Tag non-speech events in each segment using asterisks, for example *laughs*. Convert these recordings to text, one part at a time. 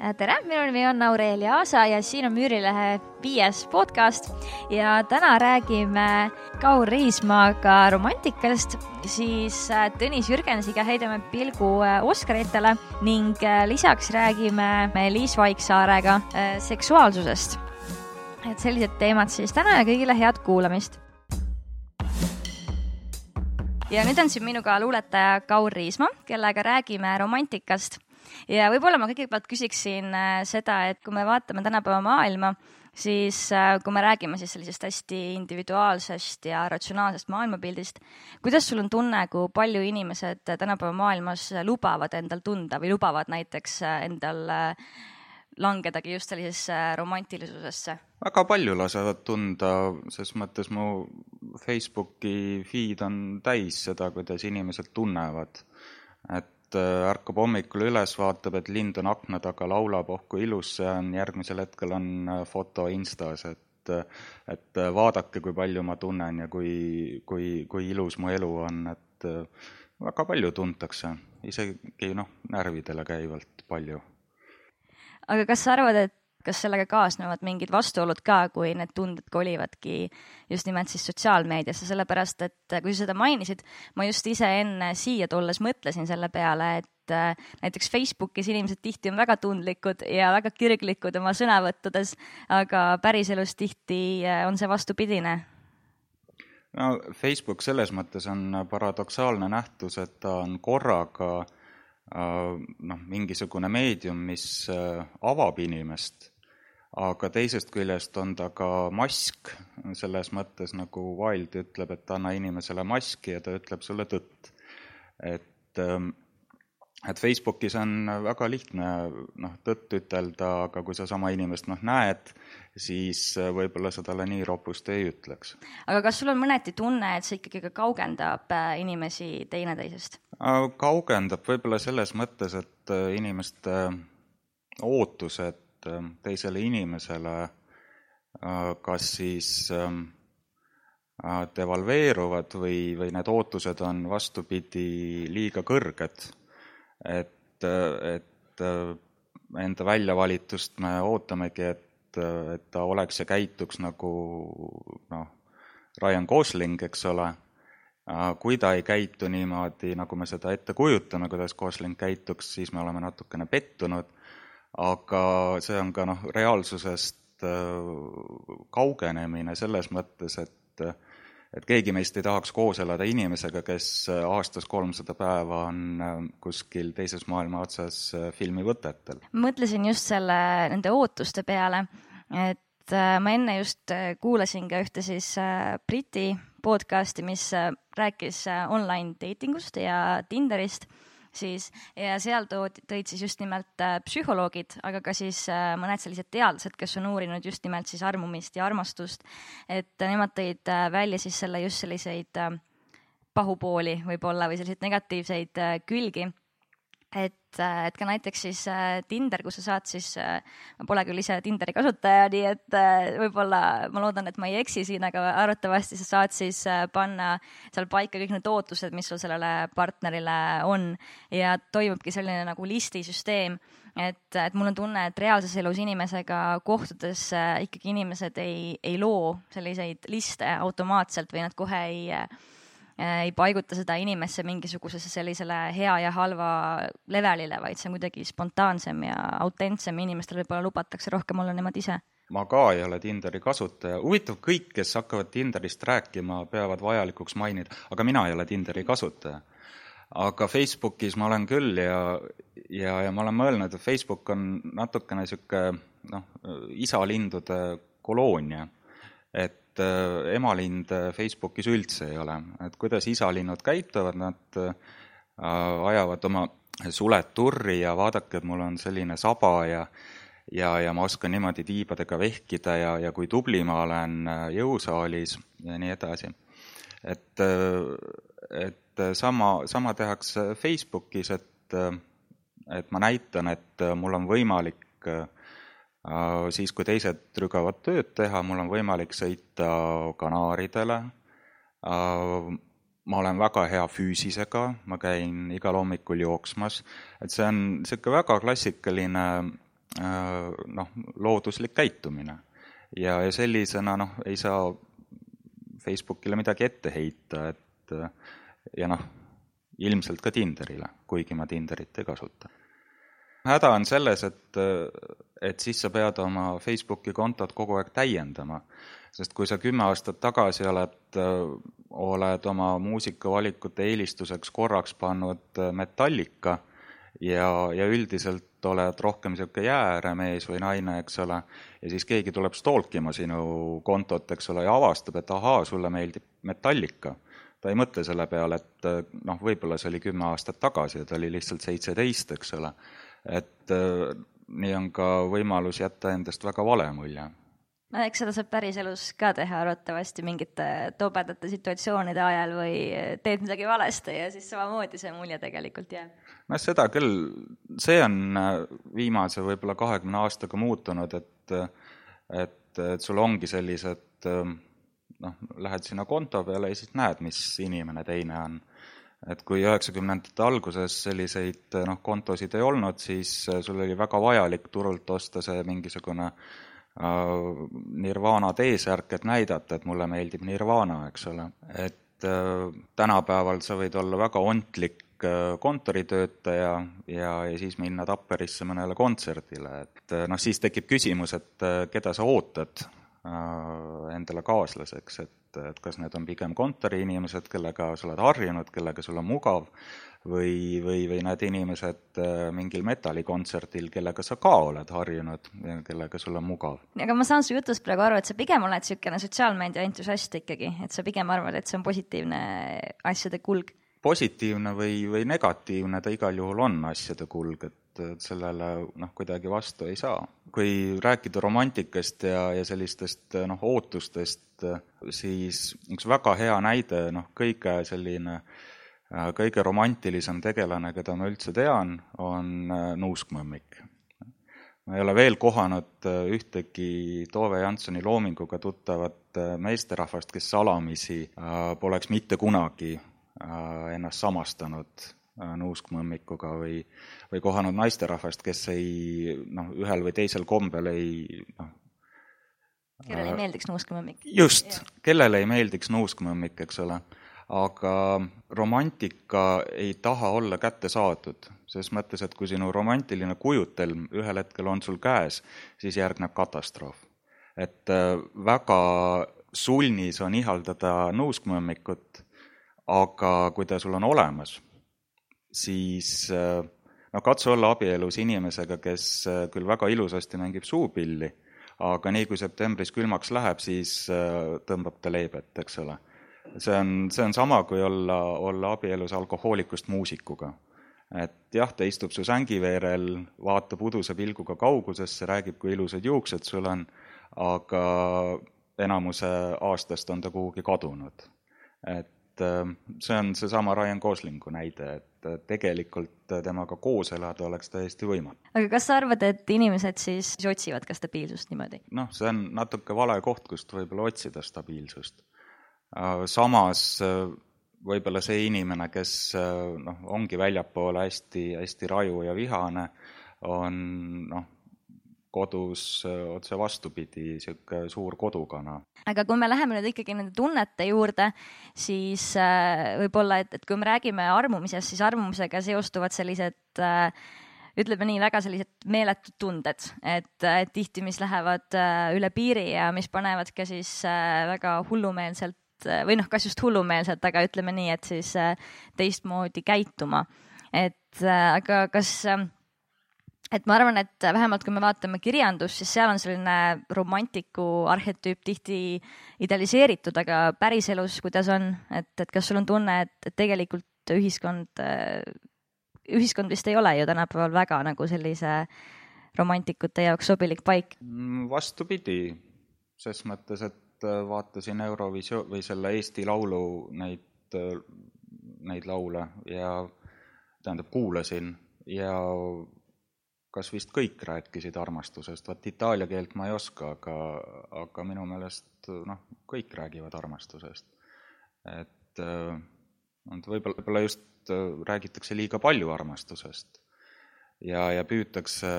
Äh, tere, minu nimi on Aurelia Aasa ja siin on Müürilehe viies podcast. Ja täna räägime Kaur Riismaaga romantikast, siis äh, Tõnis Jürgensiga heidame pilgu äh, Oscaritele ning lisaks räägime Liis Vaiksaarega seksuaalsusest. et sellised teemad siis täna ja kõigile head kuulamist. Ja nüüd on siin minuga luuletaja Kaur Riismaa, kellega räägime romantikast ja võib-olla ma kõigepealt küsiksin äh, seda, et kui me vaatame tänapäeva maailma, siis äh, kui me räägime siis sellisest hästi individuaalsest ja ratsionaalsest maailmapildist, kuidas sul on tunne, kui palju inimesed tänapäeva maailmas lubavad endal tunda või lubavad näiteks äh, endal langedagi just sellisesse romantilisusesse? väga palju lasevad tunda, ses mõttes mu Facebooki feed on täis seda, kuidas inimesed tunnevad. et et äh, ärkab hommikul üles, vaatab, et lind on akna taga, laulab, oh kui ilus see on, järgmisel hetkel on äh, foto Instas, et äh, et vaadake, kui palju ma tunnen ja kui, kui, kui ilus mu elu on, et väga palju tuntakse, isegi noh, närvidele käivalt palju. aga kas sa arvad, et kas sellega kaasnevad mingid vastuolud ka, kui need tunded kolivadki just nimelt siis sotsiaalmeediasse, sellepärast et kui sa seda mainisid, ma just ise enne siia tulles mõtlesin selle peale, et äh, näiteks Facebookis inimesed tihti on väga tundlikud ja väga kirglikud oma sõnavõttudes, aga päriselus tihti äh, on see vastupidine. No Facebook selles mõttes on paradoksaalne nähtus, et ta on korraga äh, noh, mingisugune meedium, mis avab inimest aga teisest küljest on ta ka mask, selles mõttes nagu Wild ütleb, et anna inimesele maski ja ta ütleb sulle tõtt. et, ähm, et Facebookis on väga lihtne noh, tõtt ütelda, aga kui sa sama inimest noh, näed, siis võib-olla sa talle nii ropust ei ütleks. aga kas sul on mõneti tunne, et see ikkagi ka kaugendab äh, inimesi teineteisest? Äh, kaugendab võib-olla selles mõttes, et äh, inimeste ootused Ähm, teisele inimesele äh, kas siis ähm, äh, devalveeruvad või, või need ootused on vastupidi liiga kõrged. et, et äh, enda väljavalitust me ootamegi, et, et ta oleks ja käituks nagu noh, Ryan Gosling, eks ole, kui ta ei käitu niimoodi, nagu me seda ette kujutame, kuidas Gosling käituks, siis me oleme natukene pettunud aga see on ka noh, reaalsusest äh, kaugenemine selles mõttes, et et keegi meist ei tahaks koos elada inimesega, kes aastas kolmsada päeva on äh, kuskil teises maailma otsas äh, filmivõtetel. mõtlesin just selle, nende ootuste peale, et ma enne just kuulasin ka ühte siis Briti podcast'i, mis rääkis online dating ust ja Tinderist siis ja seal toodi, tõid siis just nimelt äh, psühholoogid, aga ka siis äh, mõned sellised teadlased, kes on uurinud just nimelt siis armumist ja armastust, et nemad tõid äh, välja siis selle just selliseid pahupooli võib-olla või selliseid negatiivseid külgi et, äh, et ka näiteks siis äh, Tinder, kus sa saad siis, äh, ma pole küll ise Tinderi kasutaja, nii et võib-olla ma loodan, et ma ei eksi siin, aga arvatavasti sa saad siis panna seal paika kõik need ootused, mis sul sellele partnerile on. Ja toimubki selline nagu listisüsteem et, et mul on tunne, et reaalses elus inimesega kohtudes ikkagi inimesed ei, ei loo selliseid liste automaatselt või nad kohe ei ei paiguta seda inimesse mingisugusesse sellisele hea ja halva levelile, vaid see on kuidagi spontaansem ja autentsem ja inimestele võib-olla lubatakse rohkem olla nemad ise ma ka ei ole Tinderi kasutaja, huvitav, kõik, kes hakkavad Tinderist rääkima, peavad vajalikuks mainida, aga mina ei ole Tinderi kasutaja. aga Facebookis ma olen küll ja, ja, ja ma olen mõelnud, et Facebook on natukene niisugune noh, isalindude koloonia. et et äh, emalind äh, Facebookis üldse ei ole, et kuidas isalinnud käituvad, nad äh, ajavad oma suled turri ja vaadake, et mul on selline saba ja ja, ja ma oskan niimoodi tiibadega vehkida ja, ja kui tubli ma olen jõusaalis ja nii edasi. et, et sama, sama tehakse Facebookis, et, et ma näitan, et mul on võimalik äh, siis, kui teised trügavad tööd teha, mul on võimalik sõita Kanaaridele, äh, ma olen väga hea füüsisega, ma käin igal hommikul jooksmas, et see on niisugune väga klassikaline noh, looduslik käitumine. ja, ja sellisena noh, ei saa Facebookile midagi ette heita, et ja noh, ilmselt ka Tinderile, kuigi ma Tinderit ei kasuta. Häda on selles, et, et siis sa pead oma Facebooki kontot kogu aeg täiendama, sest kui sa kümme aastat tagasi oled, oled oma muusikavalikute eelistuseks korraks pannud Metallica ja, ja üldiselt oled rohkem niisugune jääremees või naine, eks ole, ja siis keegi tuleb stalkima sinu kontot, eks ole, ja avastab, et ahaa, sulle meeldib Metallica. ta ei mõtle selle peale, et noh, võib-olla see oli kümme aastat tagasi ja ta oli lihtsalt seitseteist, eks ole. Et nii on ka võimalus jätta endast väga vale mulje no eks seda saab päriselus ka teha arvatavasti mingite tobedate situatsioonide ajal või teed midagi valesti ja siis samamoodi see mulje tegelikult jääb. noh, seda küll, see on äh, viimase võib-olla kahekümne aastaga muutunud, et et, et sul ongi sellised noh, lähed sinna konto peale ja siis näed, mis inimene teine on. Et kui üheksakümnendate alguses selliseid noh, kontosid ei olnud, siis äh, sul oli väga vajalik turult osta see mingisugune äh, Äh, Nirvana T-särk, et näidata, et mulle meeldib Nirvana, eks ole. et äh, tänapäeval sa võid olla väga ontlik äh, kontoritöötaja ja, ja siis minna Tapperisse mõnele kontserdile, et noh, siis tekib küsimus, et keda sa ootad endale kaaslaseks, et, et kas need on pigem kontoriinimesed, kellega sa oled harjunud, kellega sul on mugav, või, või, või need inimesed äh, mingil metallikontserdil, kellega sa ka oled harjunud kellega sul on mugav. aga ma saan su jutust praegu aru, et sa pigem oled niisugune sotsiaalmeedia entusiast ikkagi, et sa pigem arvad, et see on positiivne asjade kulg? positiivne või, või negatiivne ta igal juhul on asjade kulg, et, et sellele noh, kuidagi vastu ei saa. kui rääkida romantikast ja, ja sellistest noh, ootustest, siis üks väga hea näide, noh, kõige selline äh, Äh, kõige romantilisem tegelane, keda ma üldse tean, on äh, nuuskmõmmik. ma ei ole veel kohanud äh, ühtegi Tove Jansoni loominguga tuttavat meesterahvast, kes salamisi poleks mitte kunagi ennast samastanud nuuskmõmmikuga või, või kohanud naisterahvast, kes ei noh, ühel või teisel kombel ei noh, kellele ei meeldiks nuuskmõmmik. just, kellele ei meeldiks nuuskmõmmik, eks ole aga romantika ei taha olla kätte saadud, ses mõttes, et kui sinu romantiline kujutelm ühel hetkel on sul käes, siis järgneb katastroof. et äh, väga sulnis on ihaldada nuuskmõmmikut, aga kui ta sul on olemas, siis äh, no katsu olla abielus inimesega, kes äh, küll väga ilusasti mängib suupilli, aga nii kui septembris külmaks läheb, siis tõmbab ta leebet, eks ole see on, see on sama, kui olla, olla abielus alkohoolikust muusikuga. et jah, ta istub su sängiveerel, vaatab uduse pilguga kaugusesse, räägib, kui ilusad juuksed sul on, aga enamuse aastast on ta kuhugi kadunud. et äh, see on seesama Ryan Goslingu näide, et tegelikult temaga koos elada oleks täiesti võimatu. aga kas sa arvad, et inimesed siis otsivad ka stabiilsust niimoodi? noh, see on natuke vale koht, kust võib-olla otsida stabiilsust Äh, samas äh, võib-olla see inimene, kes äh, noh, ongi väljapoole hästi, hästi raju ja vihane, on noh, kodus otse vastupidi, niisugune suur kodukana. aga kui me läheme nüüd ikkagi nende tunnete juurde, siis võib-olla, et, et kui me räägime armumisest, siis armumisega seostuvad sellised ütleme nii, väga sellised meeletud tunded, et, tihti, mis lähevad üle piiri ja mis panevad ka siis väga hullumeelselt või noh, kas just hullumeelselt, aga ütleme nii, et siis teistmoodi käituma. et aga kas, et ma arvan, et vähemalt kui me vaatame kirjandust, siis seal on selline romantiku arhetüüp tihti idealiseeritud, aga päriselus, kuidas on, et, et kas sul on tunne, et, tegelikult ühiskond, ühiskond vist ei ole ju tänapäeval väga nagu sellise romantikute jaoks sobilik paik? Mm, vastupidi, ses mõttes, et Äh, vaatasin Eurovisio- või selle Eesti Laulu neid, äh, neid laule ja tähendab, kuulasin ja kas vist kõik rääkisid armastusest, vot itaalia keelt ma ei oska, aga, aga minu meelest noh, kõik räägivad armastusest. et äh, võib-olla, võib-olla just räägitakse liiga palju armastusest ja, ja püütakse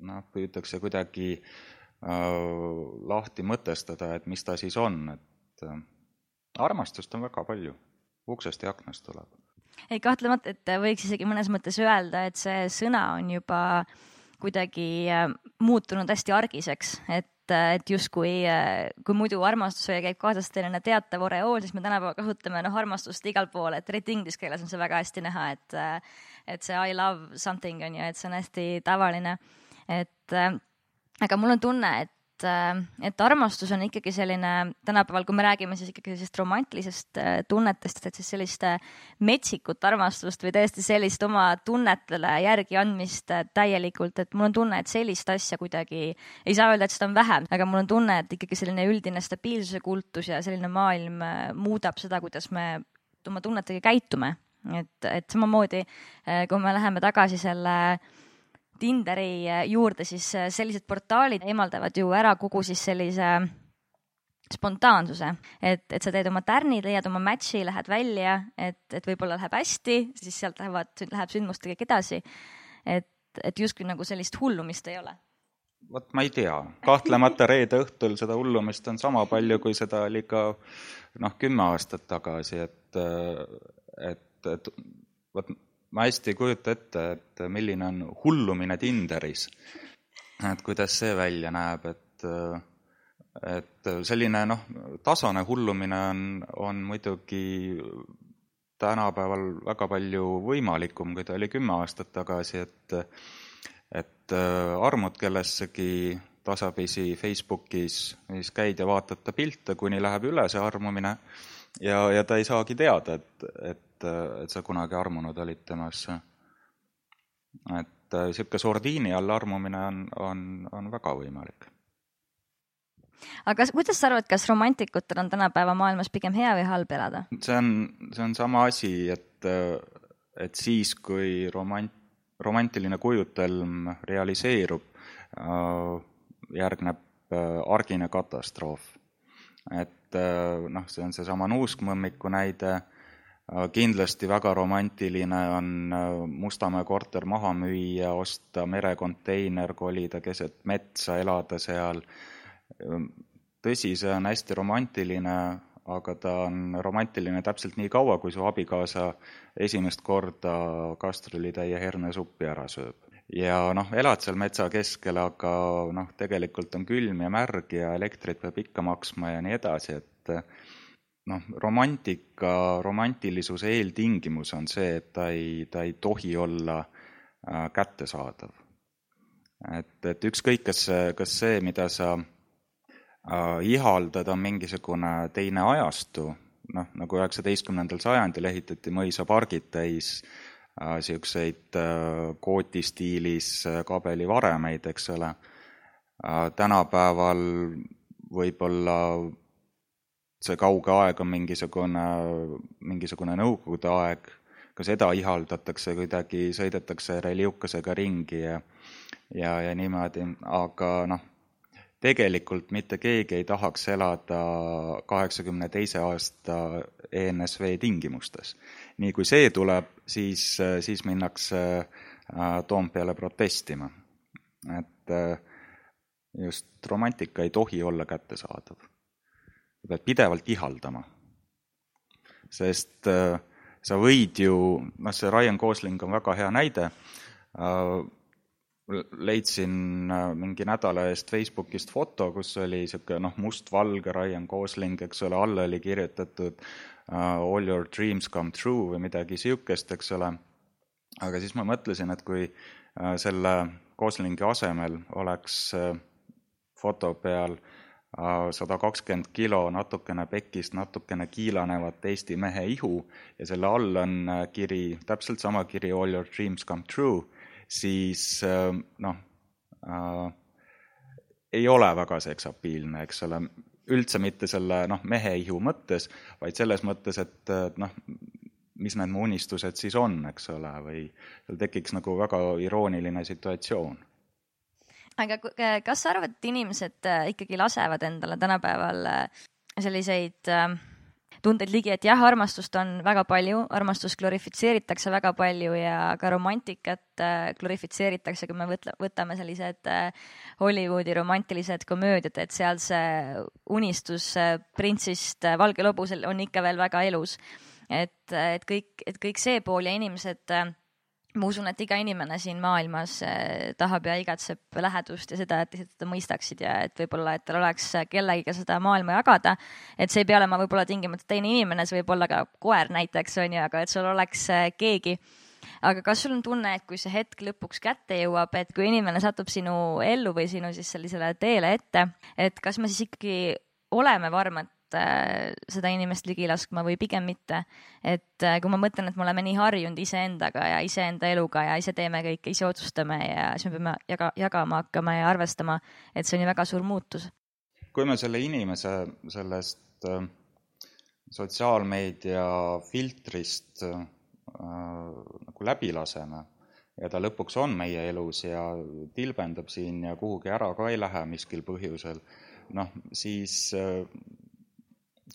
noh, püütakse kuidagi äh, lahti mõtestada, et mis ta siis on, et äh, armastust on väga palju, uksest ja aknast tuleb. Ei, kahtlemata, et võiks isegi mõnes mõttes öelda, et see sõna on juba kuidagi äh, muutunud hästi argiseks, et et justkui, kui muidu armastusega käib kaasas selline teatav oreool, siis me tänapäeval kasutame noh, armastust igal pool, et eriti inglise keeles on see väga hästi näha, et et see I love something on ju, et see on hästi tavaline. et aga mul on tunne, et et, et armastus on ikkagi selline, tänapäeval, kui me räägime siis ikkagi sellisest romantilisest äh, tunnetest, et siis sellist äh, metsikut armastust või tõesti sellist oma tunnetele järgi andmist äh, täielikult, et mul on tunne, et sellist asja kuidagi, ei saa öelda, et seda on vähem, aga mul on tunne, et ikkagi selline üldine stabiilsuse kultus ja selline maailm muudab seda, kuidas me oma tunnetega käitume. et, et samamoodi, kui me läheme tagasi selle äh, Tinderi äh, juurde, siis äh, sellised portaalid eemaldavad ju ära kogu siis sellise spontaansuse, et, et sa teed oma tärni, leiad oma match'i, lähed välja, et, et võib-olla läheb hästi, siis sealt lähevad, läheb sündmustega kõik edasi. et, et justkui nagu sellist hullumist ei ole. vot ma ei tea, kahtlemata reede õhtul seda hullumist on sama palju, kui seda oli ka noh, kümme aastat tagasi, et, et, et ma hästi ei kujuta ette, et milline on hullumine Tinderis. et kuidas see välja näeb, et, et selline noh, tasane hullumine on, on muidugi tänapäeval väga palju võimalikum, kui ta oli kümme aastat tagasi, et et armud kellessegi tasapisi Facebookis, siis käid ja vaatad ta pilte, kuni läheb üle see armumine ja, ja ta ei saagi teada, et, et et, sa kunagi armunud olid temasse. et niisugune äh, sordiini all armumine on, on, on väga võimalik. aga kas, kuidas sa arvad, kas romantikutel on tänapäeva maailmas pigem hea või halb elada? see on, see on sama asi, et, et siis, kui romant-, romantiline kujutelm realiseerub, äh, järgneb äh, argine katastroof. et noh, see on seesama nuuskmõmmiku näide kindlasti väga romantiline on äh, Mustamäe korter maha müüa, osta merekonteiner, kolida keset metsa, elada seal. Tõsi, see on hästi romantiline, aga ta on romantiline täpselt nii kaua, kui su abikaasa esimest korda kastrulitäie hernesuppi ära sööb. Ja noh, elad seal metsa keskel, aga noh, tegelikult on külm ja märg ja elektrit peab ikka maksma ja nii edasi, et noh, romantika, romantilisuse eeltingimus on see, et ta ei, ta ei tohi olla äh, kättesaadav. et, et ükskõik, kas, kas see, mida sa äh, ihaldad, on mingisugune teine ajastu, noh, nagu üheksateistkümnendal sajandil ehitati mõisapargid täis äh, äh, kootistiilis äh, kabelivaremeid, eks ole. Äh,, tänapäeval võib-olla see kauge aeg on mingisugune, mingisugune nõukogude aeg, ka seda ihaldatakse kuidagi, sõidetakse reliukasega ringi ja ja, ja niimoodi, aga noh, tegelikult mitte keegi ei tahaks elada kaheksakümne teise aasta ENSV tingimustes. nii kui see tuleb, siis, siis minnakse äh, Toompeale protestima. et äh, just romantika ei tohi olla kättesaadav sa pead pidevalt ihaldama. sest äh, sa võid ju, noh, see Ryan Gosling on väga hea näide leidsin äh, mingi nädala eest Facebookist foto, kus oli niisugune noh, mustvalge Ryan Gosling, eks ole, alla oli kirjutatud uh, all your dreams come true või midagi niisugust, eks ole. aga siis ma mõtlesin, et kui uh, selle Goslingi asemel oleks foto peal sada kakskümmend kilo natukene pekist, natukene kiilanevat Eesti mehe ihu ja selle all on äh, kiri, täpselt sama kiri All your dreams come true, siis äh, noh äh,, ei ole väga seksapiilne, eks ole, üldse mitte selle noh, mehe ihu mõttes, vaid selles mõttes, et noh, mis need mu unistused siis on, eks ole, või seal tekiks nagu väga irooniline situatsioon. Aga kas sa arvad, et inimesed äh, ikkagi lasevad endale tänapäeval äh, selliseid äh, tundeid ligi, et jah, armastust on väga palju, armastust glorifitseeritakse väga palju ja ka romantikat äh, glorifitseeritakse, kui me võtle, võtame sellised äh, Hollywoodi romantilised komöödiad, et seal see unistus äh, printsist valgel hobusel on ikka veel väga elus. et, et kõik, et kõik see pool ja inimesed ma usun, et iga inimene siin maailmas eh, tahab ja igatseb lähedust ja seda, et teised teda mõistaksid ja et võib-olla, et tal oleks kellegiga seda maailma jagada. et see ei pea olema võib-olla tingimata teine inimene, see võib olla ka koer näiteks on ju, aga et sul oleks eh, keegi. aga kas sul on tunne, et kui see hetk lõpuks kätte jõuab, et kui inimene satub sinu ellu või sinu siis sellisele teele ette, et kas me siis ikkagi oleme varmad äh, seda inimest ligi laskma või pigem mitte. et äh, kui ma mõtlen, et me oleme nii harjunud iseendaga ja iseenda eluga ja ise teeme kõike, ise otsustame ja siis me peame jaga, jagama hakkama ja arvestama, et see on ju väga suur muutus. kui me selle inimese sellest äh, sotsiaalmeedia filtrist äh, nagu läbi laseme ja ta lõpuks on meie elus ja tilbendab siin ja kuhugi ära ka ei lähe miskil põhjusel, noh, siis äh,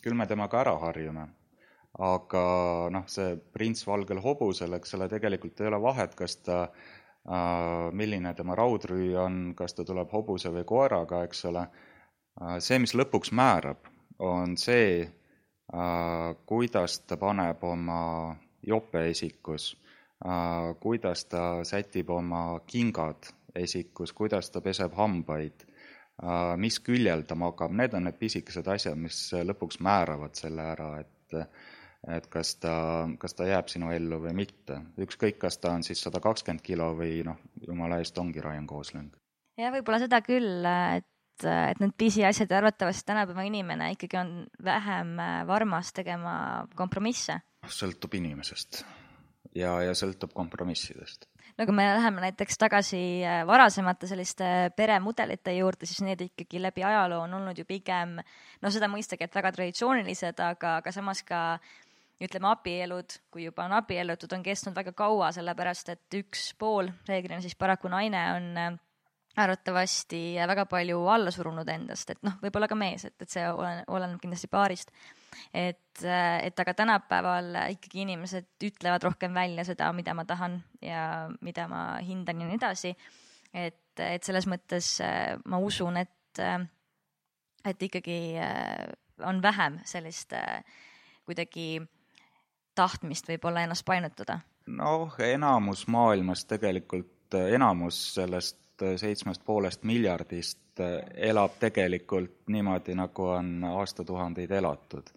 küll me temaga ära harjume. aga noh, see prints valgel hobusel, eks ole, tegelikult ei ole vahet, kas ta äh, milline tema raudrüü on, kas ta tuleb hobuse või koeraga, eks ole, äh, see, mis lõpuks määrab, on see, äh, kuidas ta paneb oma jope esikus, kuidas ta sätib oma kingad esikus, kuidas ta peseb hambaid Äh, mis küljel ta magab, need on need pisikesed asjad, mis lõpuks määravad selle ära, et et kas ta, kas ta jääb sinu ellu või mitte. ükskõik, kas ta on siis sada kakskümmend kilo või noh, jumala eest ongi Ryan Gosling. jah, võib-olla seda küll, et, et need pisiasjad ja arvatavasti tänapäeva inimene ikkagi on vähem varmas tegema kompromisse. sõltub inimesest ja, ja sõltub kompromissidest no kui me läheme näiteks tagasi äh, varasemate selliste peremudelite juurde, siis need ikkagi läbi ajaloo on olnud ju pigem no seda mõistagi, et väga traditsioonilised, aga, aga samas ka ütleme, abielud, kui juba on abiellutud, on kestnud väga kaua, sellepärast et üks pool, reeglina siis paraku naine, on äh, arvatavasti väga palju alla surunud endast, et noh, võib-olla ka mees, et, et see olen, oleneb kindlasti paarist. et, et aga tänapäeval ikkagi inimesed ütlevad rohkem välja seda, mida ma tahan ja mida ma hindan ja nii edasi. et, et selles mõttes äh, ma usun, et, äh, et ikkagi äh, on vähem sellist kuidagi tahtmist võib-olla ennast painutada. noh, enamus maailmas tegelikult, enamus sellest Äh, seitsmest poolest miljardist äh, elab tegelikult niimoodi, nagu on aastatuhandeid elatud.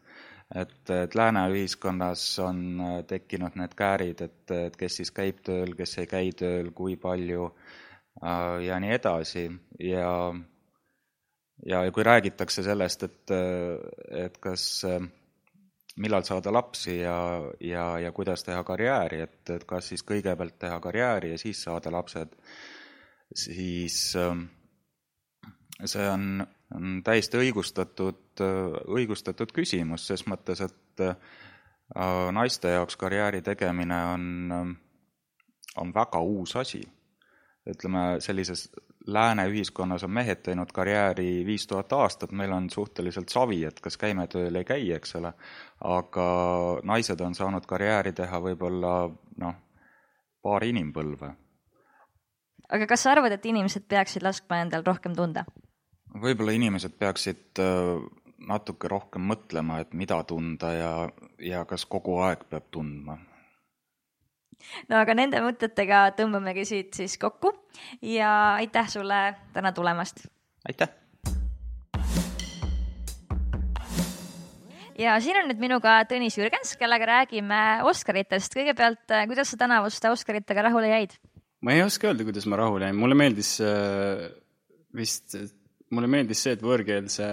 et, et lääne ühiskonnas on äh, tekkinud need käärid, et, et kes siis käib tööl, kes ei käi tööl, kui palju ja nii edasi ja ja, ja kui räägitakse sellest, et, et kas millal saada lapsi ja, ja, ja kuidas teha karjääri, et, et kas siis kõigepealt teha karjääri ja siis saada lapsed, siis ähm, see on, on täiesti õigustatud, õigustatud küsimus, ses mõttes, et äh, naiste jaoks karjääri tegemine on, ähm, on väga uus asi. ütleme, sellises lääne ühiskonnas on mehed teinud karjääri viis tuhat aastat, meil on suhteliselt savi, et kas käime tööl, ei käi, eks ole, aga naised on saanud karjääri teha võib-olla noh, paar inimpõlve aga kas sa arvad, et inimesed peaksid laskma endal rohkem tunda? võib-olla inimesed peaksid äh, natuke rohkem mõtlema, et mida tunda ja, ja kas kogu aeg peab tundma. no aga nende mõtetega tõmbamegi siit siis kokku ja aitäh sulle täna tulemast! aitäh! ja siin on nüüd minuga Tõnis Jürgens, kellega räägime Oscaritest. kõigepealt, äh, kuidas sa tänavuste Oscaritega rahule jäid? Ma ei oska öelda, kuidas ma rahule jäin, mulle meeldis äh, vist, mulle meeldis see, et võõrkeelse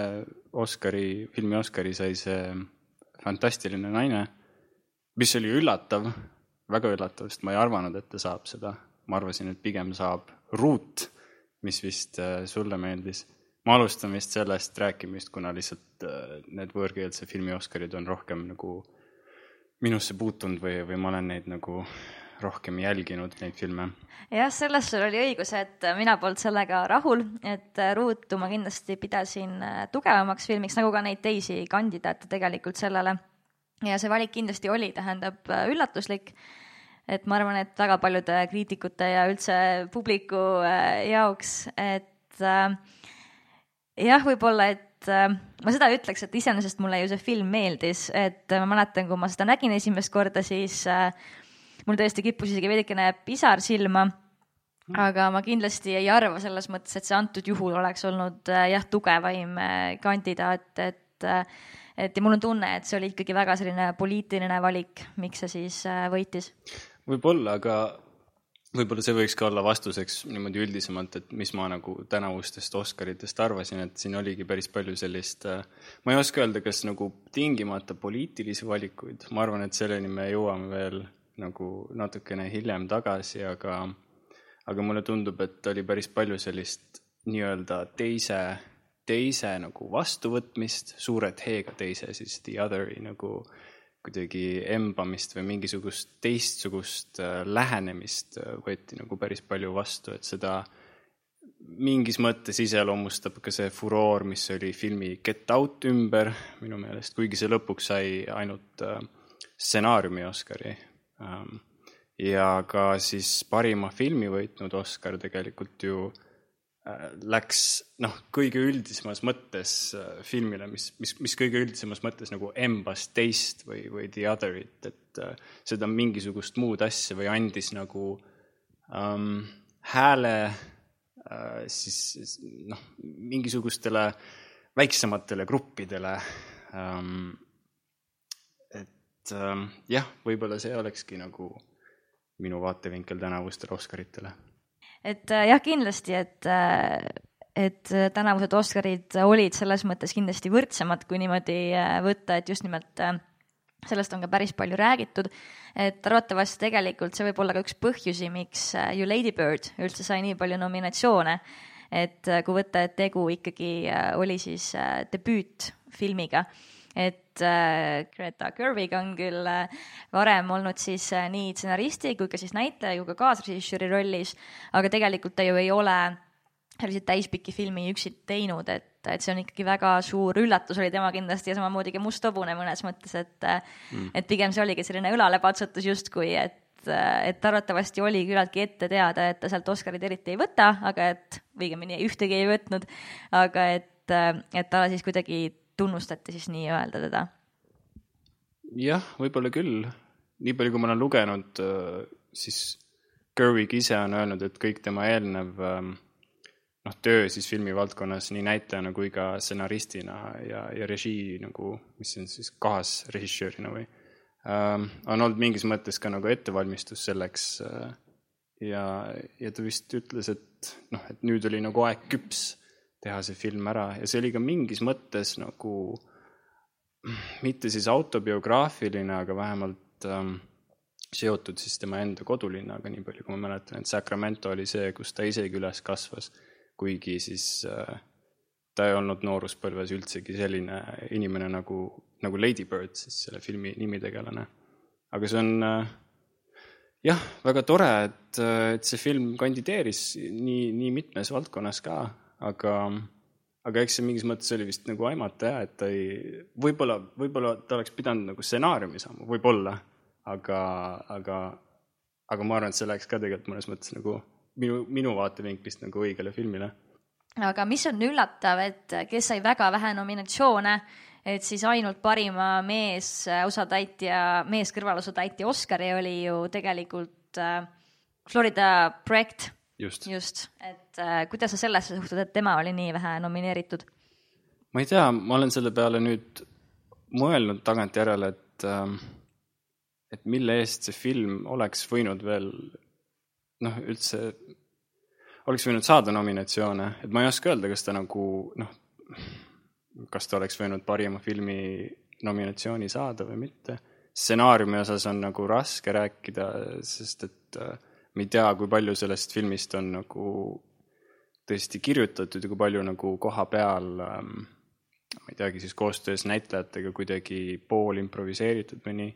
Oscari, filmi Oscari sai see fantastiline naine, mis oli üllatav, väga üllatav, sest ma ei arvanud, et ta saab seda. ma arvasin, et pigem saab Ruut, mis vist äh, sulle meeldis. ma alustan vist sellest rääkimist, kuna lihtsalt äh, need võõrkeelse filmi Oscarid on rohkem nagu minusse puutunud või, või ma olen neid nagu rohkem jälginud neid filme. jah, selles sul oli õigus, et mina polnud sellega rahul, et Ruutu ma kindlasti pidasin äh, tugevamaks filmiks, nagu ka neid teisi kandidaate tegelikult sellele ja see valik kindlasti oli, tähendab, üllatuslik et ma arvan, et väga paljude kriitikute ja üldse publiku jaoks, et äh, jah, võib-olla, et äh, ma seda ütleks, et iseenesest mulle ju see film meeldis, et ma mäletan, kui ma seda nägin esimest korda, siis äh, mul tõesti kippus isegi veidikene pisar silma. aga ma kindlasti ei arva selles mõttes, et see antud juhul oleks olnud äh, jah, tugevaim äh, kandidaat, et äh, et ja mul on tunne, et see oli ikkagi väga selline poliitiline valik, miks see siis võitis. võib-olla, aga võib-olla see võiks ka olla vastuseks niimoodi üldisemalt, et mis ma nagu tänavustest Oscaritest arvasin, et siin oligi päris palju sellist, ma ei oska öelda, kas nagu tingimata poliitilisi valikuid, ma arvan, et selleni me jõuame veel nagu natukene hiljem tagasi, aga aga mulle tundub, et oli päris palju sellist nii-öelda teise, teise nagu vastuvõtmist, suure T-ga teise siis the other'i nagu kuidagi embamist või mingisugust teistsugust äh, lähenemist äh, võeti nagu päris palju vastu, et seda mingis mõttes iseloomustab ka see furoor, mis oli filmi Get Out ümber minu meelest, kuigi see lõpuks sai ainult äh, stsenaariumi Oscari. Ähm, ja ka siis parima filmi võitnud Oscar tegelikult ju Äh, läks noh, kõige üldisemas mõttes äh, filmile, mis, mis, mis kõige üldisemas mõttes nagu embas teist või, või the other'it, et äh, seda mingisugust muud asja või andis nagu ähm, hääle äh, siis noh, mingisugustele väiksematele gruppidele ähm,. Ähm, jah, võib-olla see olekski nagu minu vaatevinkel tänavustele Oscaritele. Et äh, jah, kindlasti, et, äh, et äh, tänavused Oscarid olid selles mõttes kindlasti võrdsemad, kui niimoodi võtta, et just nimelt sellest on ka päris palju räägitud, et arvatavasti tegelikult see võib olla ka üks põhjusi, miks ju Lady Bird üldse sai nii palju nominatsioone. et kui võtta, et tegu ikkagi oli siis debüütfilmiga et äh, Greta Gerwig on küll äh, varem olnud siis äh, nii stsenaristi kui ka siis näitleja kui ka kaasrežissööri rollis, aga tegelikult ta ju ei ole selliseid täispikki filmi üksi teinud, et, et see on ikkagi väga suur üllatus oli tema kindlasti ja samamoodi ka Must hobune mõnes mõttes, et mm. et pigem see oligi selline õlalepatsutus justkui, et et arvatavasti oli küllaltki ette teada, et ta sealt Oscarit eriti ei võta, aga et, õigemini ühtegi ei võtnud, aga et, et ta siis kuidagi tunnustati siis nii-öelda teda? jah, võib-olla küll. nii palju, kui ma olen lugenud, äh, siis Gerwig ise on öelnud, et kõik tema eelnev ähm, noh, töö siis filmivaldkonnas nii näitlejana kui ka stsenaristina ja, ja režii nagu, mis on siis kaasrežissöörina või ähm,, on olnud mingis mõttes ka nagu ettevalmistus selleks äh, ja, ja ta vist ütles, et noh, et nüüd oli nagu aeg küps teha see film ära. Ja see oli ka mingis mõttes nagu mitte siis autobiograafiline, aga vähemalt ähm, seotud siis tema enda kodulinnaga, nii palju kui ma mäletan, et Sacramento oli see, kus ta isegi üles kasvas, kuigi siis äh, ta ei olnud nooruspõlves üldsegi selline inimene nagu, nagu Lady Bird, siis selle filmi nimitegelane. aga see on äh, jah, väga tore, et, äh, et see film kandideeris nii, nii mitmes valdkonnas ka aga, aga eks see mingis mõttes oli vist nagu aimata jah, et ta ei, võib-olla, võib-olla ta oleks pidanud nagu stsenaariumi saama, võib-olla, aga, aga, aga ma arvan, et see läks ka tegelikult mõnes mõttes nagu minu, minu vaatevinklist nagu õigele filmile. aga mis on üllatav, et kes sai väga vähe nominatsioone, et siis ainult parima meesosatäitja, meeskõrvalosatäitja Oscari oli ju tegelikult äh, Florida projekt just, just., et äh, kuidas sa sellesse suhtud, et tema oli nii vähe nomineeritud? ma ei tea, ma olen selle peale nüüd mõelnud tagantjärele, et äh, et mille eest see film oleks võinud veel noh, üldse, oleks võinud saada nominatsioone, et ma ei oska öelda, kas ta nagu noh, kas ta oleks võinud parima filmi nominatsiooni saada või mitte. stsenaariumi osas on nagu raske rääkida, sest et äh, me ei tea, kui palju sellest filmist on nagu tõesti kirjutatud ja kui palju nagu koha peal ähm, ma ei teagi, siis koostöös näitlejatega kuidagi pool improviseeritud või nii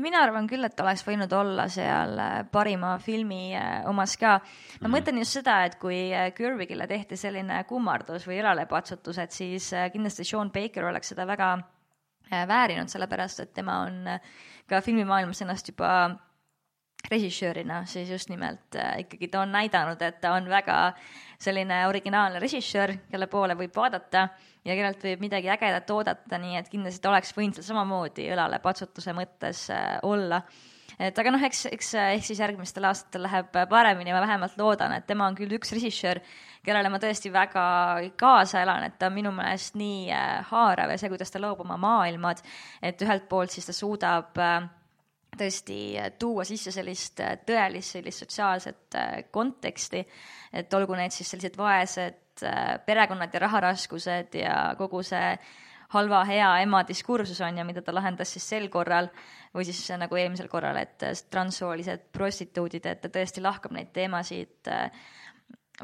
mina arvan küll, et oleks võinud olla seal äh, parima filmi äh, omas ka. ma mm. mõtlen just seda, et kui äh, tehti selline kummardus või õlalepatsutus, et siis kindlasti Sean Baker oleks seda väga väärinud, sellepärast et tema on ka filmimaailmas ennast juba režissöörina, siis just nimelt äh, ikkagi ta on näidanud, et ta on väga selline originaalne režissöör, kelle poole võib vaadata ja kellelt võib midagi ägedat oodata, nii et kindlasti ta oleks võinud seal samamoodi õlale patsutuse mõttes äh, olla. et aga noh, eks, eks ehk siis järgmistel aastatel läheb paremini, ma vähemalt loodan, et tema on küll üks režissöör, kellele ma tõesti väga kaasa elan, et ta on minu meelest nii äh, haarav ja see, kuidas ta loob oma maailmad, et ühelt poolt siis ta suudab äh, tõesti äh, tuua sisse sellist äh, tõelist sellist sotsiaalset äh, konteksti, et olgu need siis sellised vaesed perekonnad ja raharaskused ja kogu see halva hea ema diskursus on ju, mida ta lahendas siis sel korral või siis nagu eelmisel korral, et transsoolised prostituudid, et ta tõesti lahkab neid teemasid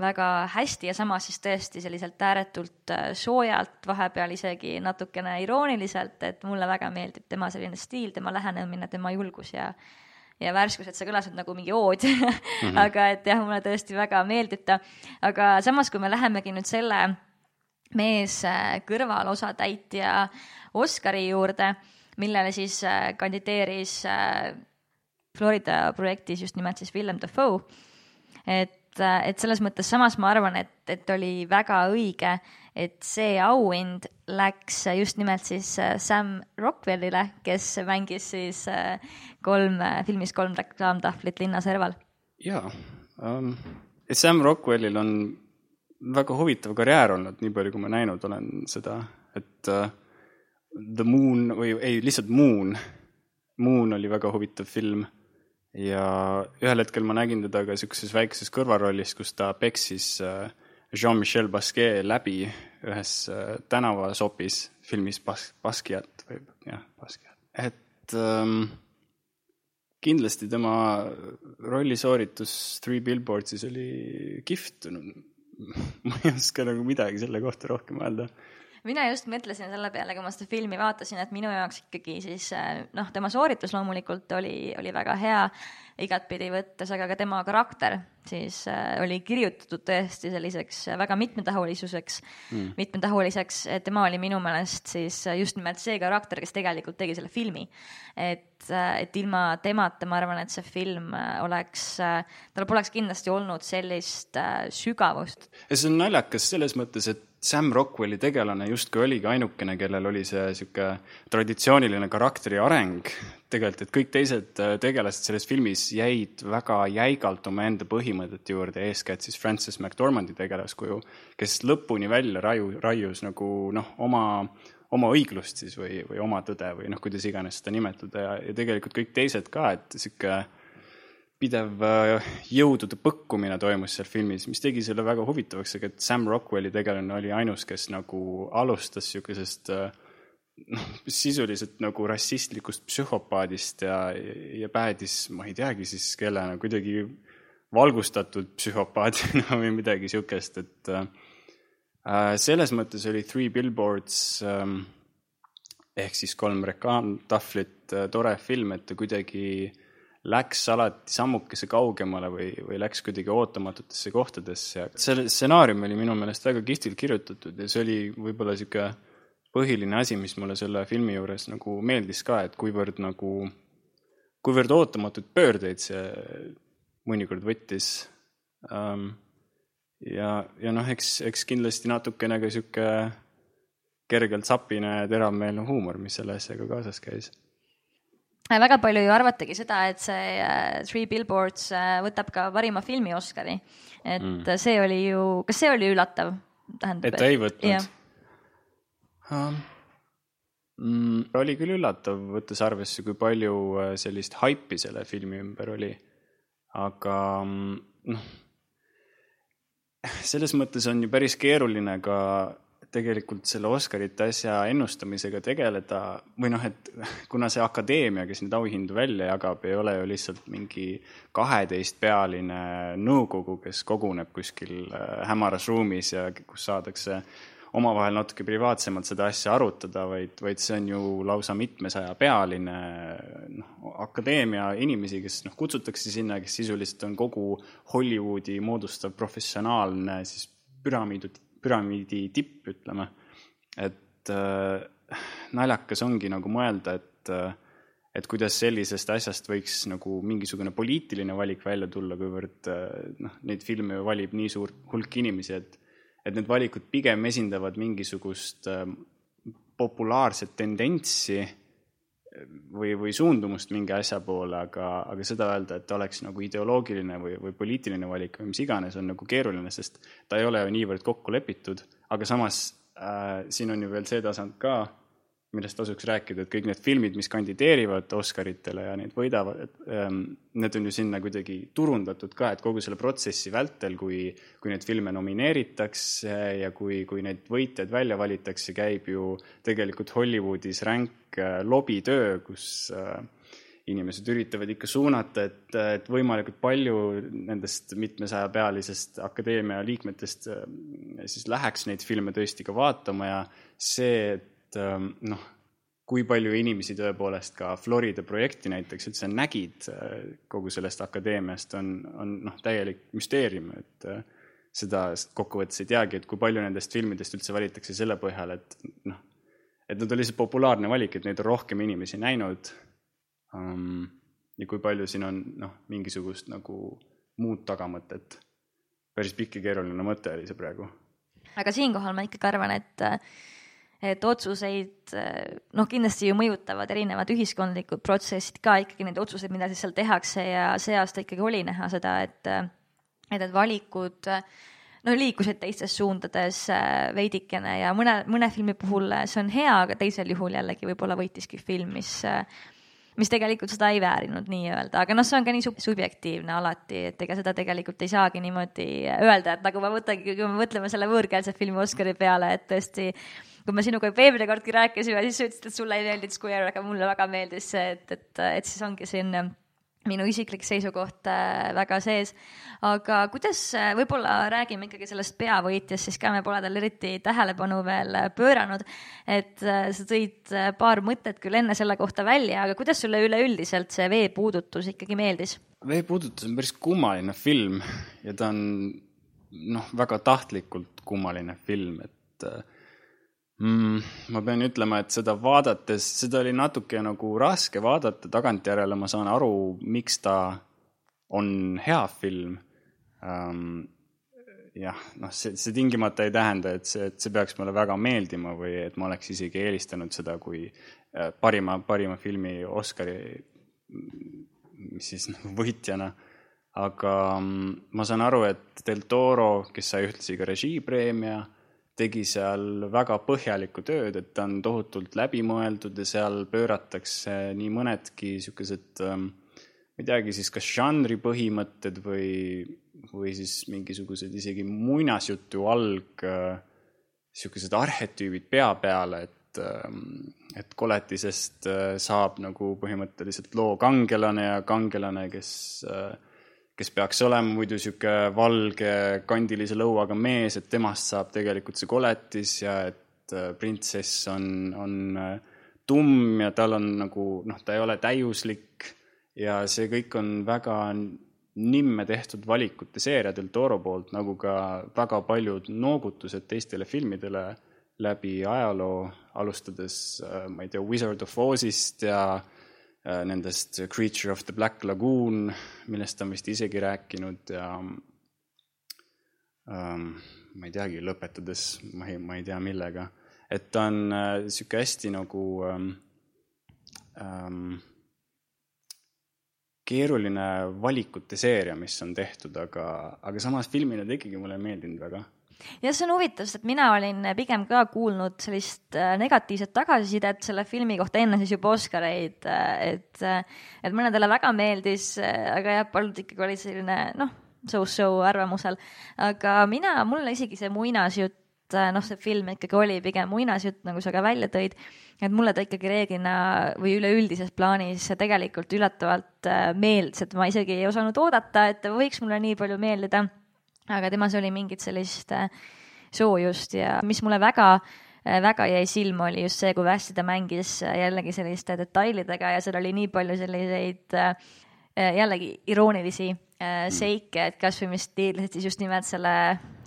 väga hästi ja samas siis tõesti selliselt ääretult äh, soojalt, vahepeal isegi natukene irooniliselt, et mulle väga meeldib tema selline stiil, tema lähenemine, tema julgus ja ja värskus, et see kõlas nüüd nagu mingi ood *laughs* mm, -hmm. aga et jah, mulle tõesti väga meeldib ta. aga samas, kui me lähemegi nüüd selle mees äh, kõrvalosatäitja Oscari juurde, millele siis äh, kandideeris Florida projektis just nimelt siis Willem Dafoe, et et, et selles mõttes samas ma arvan, et, et oli väga õige, et see auhind läks just nimelt siis äh, Sam Rockwellile, kes mängis siis äh, kolm, äh, filmis kolm reklaamtahvlit linnaserval. jaa um,, Sam Rockwellil on väga huvitav karjäär olnud, nii palju kui ma näinud olen seda, et uh, The Moon või ei, lihtsalt Moon, Moon oli väga huvitav film ja ühel hetkel ma nägin teda ka niisuguses väikeses kõrvarollis, kus ta peksis äh, Jean-Michel Basquiat läbi ühes äh, tänavasopis filmis Bas-, Basquiat või jah, Basquiat. et ähm, kindlasti tema rollisooritus Three Billboardsis oli kihvt. *laughs* ma ei oska nagu midagi selle kohta rohkem öelda mina just mõtlesin selle peale, kui ma seda filmi vaatasin, et minu jaoks ikkagi siis eh, noh, tema sooritus loomulikult oli, oli väga hea igatpidi võttes, aga ka tema karakter siis äh, oli kirjutatud tõesti selliseks väga mitmetahulisuseks mm., mitmetahuliseks, et tema oli minu meelest siis just nimelt see karakter, kes tegelikult tegi selle filmi. et, et ilma temata ma arvan, et see film oleks, tal poleks kindlasti olnud sellist sügavust. ja see on naljakas selles mõttes, et Sam Rockwelli tegelane justkui oligi ainukene, kellel oli see niisugune traditsiooniline karakteri areng tegelikult, et kõik teised äh, tegelased selles filmis jäid väga jäigalt omaenda põhimõtete juurde, eeskätt siis Frances McDormandi tegelaskuju, kes lõpuni välja raju, raius nagu noh, oma, oma õiglust siis või, või oma tõde või noh, kuidas iganes seda nimetada ja, ja tegelikult kõik teised ka, et niisugune pidev äh, jõudude põkkumine toimus seal filmis, mis tegi selle väga huvitavaks, aga et Sam Rockwelli tegelane oli ainus, kes nagu alustas niisugusest äh, noh, sisuliselt nagu rassistlikust psühhopaadist ja, ja päädis, ma ei teagi siis kellena, kuidagi valgustatud psühhopaadina *laughs* või midagi niisugust, et äh, selles mõttes oli Three Billboards ähm, ehk siis kolm reklaamtahvlit äh, tore film, et ta kuidagi läks alati sammukese kaugemale või, või läks kuidagi ootamatutesse kohtadesse ja see stsenaarium oli minu meelest väga kihvtilt kirjutatud ja see oli võib-olla niisugune põhiline asi, mis mulle selle filmi juures nagu meeldis ka, et kuivõrd nagu, kuivõrd ootamatuid pöördeid see mõnikord võttis um,. ja, ja noh, eks, eks kindlasti natukene ka niisugune kergelt sapine teravmeelne huumor, mis selle asjaga kaasas käis Äh, väga palju ju arvatagi seda, et see uh, Three Billboards uh, võtab ka parima filmi Oscari. et mm. see oli ju, kas see oli üllatav? tähendab, et ta ei võtnud mm, oli küll üllatav, võttes arvesse, kui palju sellist haipi selle filmi ümber oli. aga mm, noh, selles mõttes on ju päris keeruline ka tegelikult selle Oscarite asja ennustamisega tegeleda või noh, et *laughs* kuna see akadeemia, kes neid auhindu välja jagab, ei ole ju lihtsalt mingi kaheteistpealine nõukogu, kes koguneb kuskil äh, hämaras ruumis ja kus saadakse omavahel natuke privaatsemalt seda asja arutada, vaid, vaid see on ju lausa mitmesajapealine noh, akadeemia inimesi, kes noh, kutsutakse sinna, kes sisuliselt on kogu Hollywoodi moodustav professionaalne siis püramiidi püramiidi tipp, ütleme. et, äh, naljakas ongi nagu mõelda, et et kuidas sellisest asjast võiks nagu mingisugune poliitiline valik välja tulla, kuivõrd noh, neid filme valib nii suur hulk inimesi, et et need valikud pigem esindavad mingisugust populaarset tendentsi või, või suundumust mingi asja poole, aga, aga seda öelda, et ta oleks nagu ideoloogiline või, või poliitiline valik või mis iganes, on nagu keeruline, sest ta ei ole ju niivõrd kokku lepitud, aga samas äh, siin on ju veel see tasand ka, millest tasuks rääkida, et kõik need filmid, mis kandideerivad Oscaritele ja neid võidavad, et ähm, need on ju sinna kuidagi turundatud ka, et kogu selle protsessi vältel, kui, kui neid filme nomineeritakse ja kui, kui neid võitjaid välja valitakse, käib ju tegelikult Hollywoodis ränk äh, lobitöö, kus äh, inimesed üritavad ikka suunata, et, et võimalikult palju nendest mitmesajapealisest akadeemia liikmetest äh, siis läheks neid filme tõesti ka vaatama ja see, et et ähm, noh, kui palju inimesi tõepoolest ka Florida projekti näiteks üldse nägid äh, kogu sellest akadeemiast, on, on noh, täielik müsteerium, et äh, seda kokkuvõttes ei teagi, et kui palju nendest filmidest üldse valitakse selle põhjal, et noh, et nad on lihtsalt populaarne valik, et neid on rohkem inimesi näinud um,. ja kui palju siin on noh, mingisugust nagu muud tagamõtet. päris pikk ja keeruline mõte oli see praegu. aga siinkohal ma ikkagi arvan, et et otsuseid noh, kindlasti ju mõjutavad erinevad ühiskondlikud protsessid ka ikkagi neid otsuseid, mida siis seal tehakse ja see aasta ikkagi oli näha seda, et et need valikud no liikusid teistes suundades veidikene ja mõne, mõne filmi puhul see on hea, aga teisel juhul jällegi võib-olla võitiski film, mis mis tegelikult seda ei väärinud nii-öelda, aga noh, see on ka nii sub subjektiivne alati, et ega seda tegelikult ei saagi niimoodi öelda, et nagu ma mõtlengi, kui me mõtleme selle võõrkeelse filmi Oscari peale, et tõesti kui me sinuga juba eelmine kordki rääkisime, siis sa ütlesid, et sulle ei meeldinud Square, aga mulle väga meeldis see, et, et, et siis ongi siin minu isiklik seisukoht äh, väga sees. aga kuidas, äh, võib-olla räägime ikkagi sellest peavõitjast, siis ka me pole tal eriti tähelepanu veel äh, pööranud. et sa tõid paar mõtet küll enne selle kohta välja, aga kuidas sulle üleüldiselt see veepuudutus ikkagi meeldis? veepuudutus on päris kummaline film ja ta on noh, väga tahtlikult kummaline film, et mm,? ma pean ütlema, et seda vaadates, seda oli natuke nagu raske vaadata, tagantjärele ma saan aru, miks ta on hea film um,. jah, noh, see, see tingimata ei tähenda, et see, et see peaks mulle väga meeldima või et ma oleks isegi eelistanud seda kui äh, parima, parima filmi Oscari, mis siis nagu võitjana aga um, ma saan aru, et Del Toro, kes sai ühtlasi ka režiipreemia tegi seal väga põhjalikku tööd, et ta on tohutult läbimõeldud ja seal pööratakse nii mõnedki niisugused ähm, ma ei teagi siis kas žanri põhimõtted või, või siis mingisugused isegi muinasjutu alg äh, arhetüübid pea peale, et, ähm, et koletisest äh, saab nagu põhimõtteliselt loo kangelane ja kangelane, kes äh, kes peaks olema muidu niisugune valge kandilise lõuaga mees, et temast saab tegelikult see koletis ja et äh, printsess on, on äh, tumm ja tal on nagu noh, ta ei ole täiuslik. Ja see kõik on väga nimme tehtud valikute seeria Del Toro poolt, nagu ka väga paljud noogutused teistele filmidele läbi ajaloo, alustades, äh, ma ei tea, Wizard of Ozist ja Äh, nendest Creature of the Black Lagoon, millest on vist isegi rääkinud ja ähm, ma ei teagi, lõpetades ma ei, ma ei tea millega, et ta on niisugune äh, hästi nagu ähm, ähm, keeruline valikute seeria, mis on tehtud, aga, aga samas filmina ta ikkagi mulle ei meeldinud väga jah, see on huvitav, sest mina olin pigem ka kuulnud sellist äh, negatiivset tagasisidet selle filmi kohta enne siis juba Oscareid, äh, et, äh, et mõnedele väga meeldis, aga jah, paljud ikkagi olid selline noh, so-so arvamusel. aga mina, mulle isegi see muinasjutt, noh, see film ikkagi oli pigem muinasjutt, nagu sa ka välja tõid, et mulle ta ikkagi reeglina või üleüldises plaanis tegelikult üllatavalt meeldis, et ma isegi ei osanud oodata, et ta võiks mulle nii palju meeldida aga temas oli mingit sellist äh, soojust ja mis mulle väga äh, väga jäi silma, oli just see, kui hästi ta mängis äh, jällegi selliste detailidega ja seal oli nii palju selliseid jällegi iroonilisi seike, et kasvõi mis tiirlesid siis just nimelt selle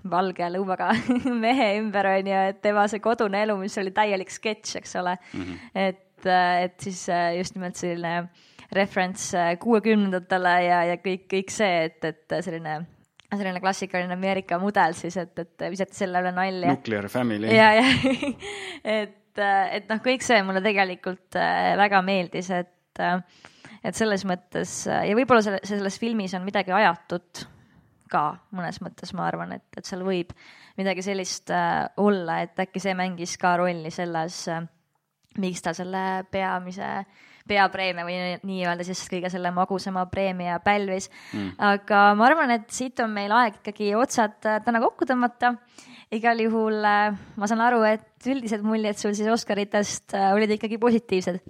valge lõuaga *laughs* mehe ümber, on ju, et tema see kodune elu, mis oli täielik sketš, eks ole mm. -hmm. et, et siis just nimelt selline referents kuuekümnendatele ja, ja kõik, kõik see, et, et selline selline klassikaline Ameerika mudel siis, et, et visati selle üle nalja. Nuclear family. ja, ja *laughs* et, et noh, kõik see mulle tegelikult äh, väga meeldis, et, äh, et selles mõttes äh, ja võib-olla selle, selles filmis on midagi ajatut ka mõnes mõttes, ma arvan, et, et seal võib midagi sellist olla, et äkki see mängis ka rolli selles, miks ta selle peamise äh, peapreemia või nii-öelda siis kõige selle magusama preemia pälvis mm.. aga ma arvan, et siit on meil aeg ikkagi otsad äh, täna kokku tõmmata. igal juhul äh, ma saan aru, et üldised muljed sul siis Oscaritest äh, olid ikkagi positiivsed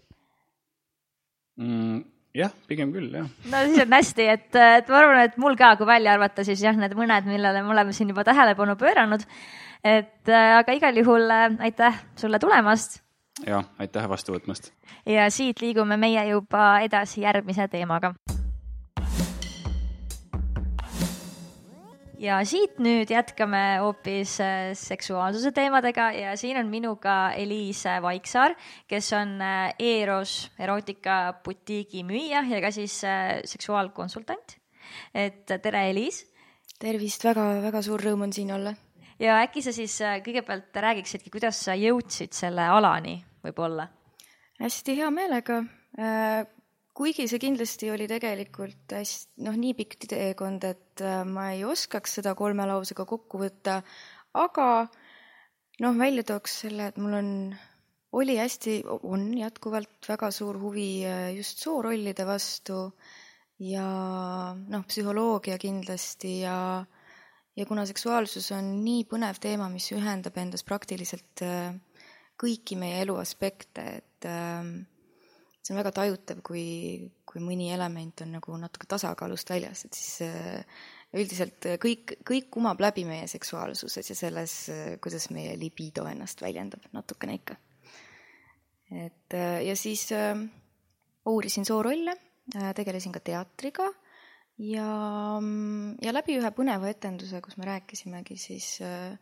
mm jah, pigem küll, jah. no siis on hästi, et, et ma arvan, et mul ka, kui välja arvata, siis jah, need mõned, millele me oleme siin juba tähelepanu pööranud. et aga igal juhul aitäh sulle tulemast ja aitäh vastu võtmast. ja siit liigume meie juba edasi järgmise teemaga. ja siit nüüd jätkame hoopis äh, seksuaalsuse teemadega ja siin on minuga Eliise Vaiksaar, kes on äh, Eros erootika butiigi müüja ja ka siis äh, seksuaalkonsultant. et tere, Eliis. tervist väga,, väga-väga suur rõõm on siin olla ja äkki sa siis kõigepealt räägiksidki, kuidas sa jõudsid selle alani võib-olla? hästi hea meelega. Äh, kuigi see kindlasti oli tegelikult hästi, noh, nii pikk teekond, et äh, ma ei oskaks seda kolme lausega kokku võtta, aga noh, välja tooks selle, et mul on, oli hästi, on jätkuvalt väga suur huvi äh, just soorollide vastu ja noh, psühholoogia kindlasti ja ja kuna seksuaalsus on nii põnev teema, mis ühendab endas praktiliselt äh, kõiki meie elu aspekte, et äh, see on väga tajutav, kui, kui mõni element on nagu natuke tasakaalust väljas, et siis äh, üldiselt kõik, kõik kumab läbi meie seksuaalsuses ja selles, kuidas meie libido ennast väljendab natukene ikka. et äh, ja siis äh, uurisin soorolle äh,, tegelesin ka teatriga ja, ja läbi ühe põneva etenduse, kus me rääkisimegi siis äh,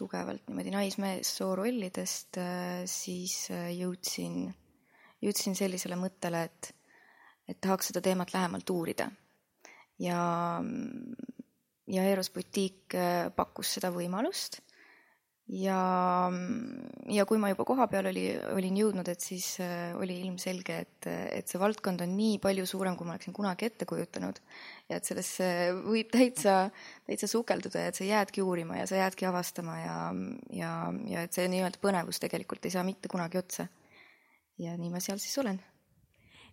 tugevalt niimoodi naismees soorollidest, äh, siis äh, jõudsin, jõudsin sellisele mõttele, et, et tahaks seda teemat lähemalt uurida. ja, ja Eros Boutique äh, pakkus seda võimalust ja, ja kui ma juba kohapeal oli, olin jõudnud, et siis äh, oli ilmselge, et, et see valdkond on nii palju suurem, kui ma oleksin kunagi ette kujutanud. ja et sellesse võib täitsa, täitsa sukelduda ja et sa jäädki uurima ja sa jäädki avastama ja, ja, ja et see nii-öelda põnevus tegelikult ei saa mitte kunagi otsa. ja nii ma seal siis olen.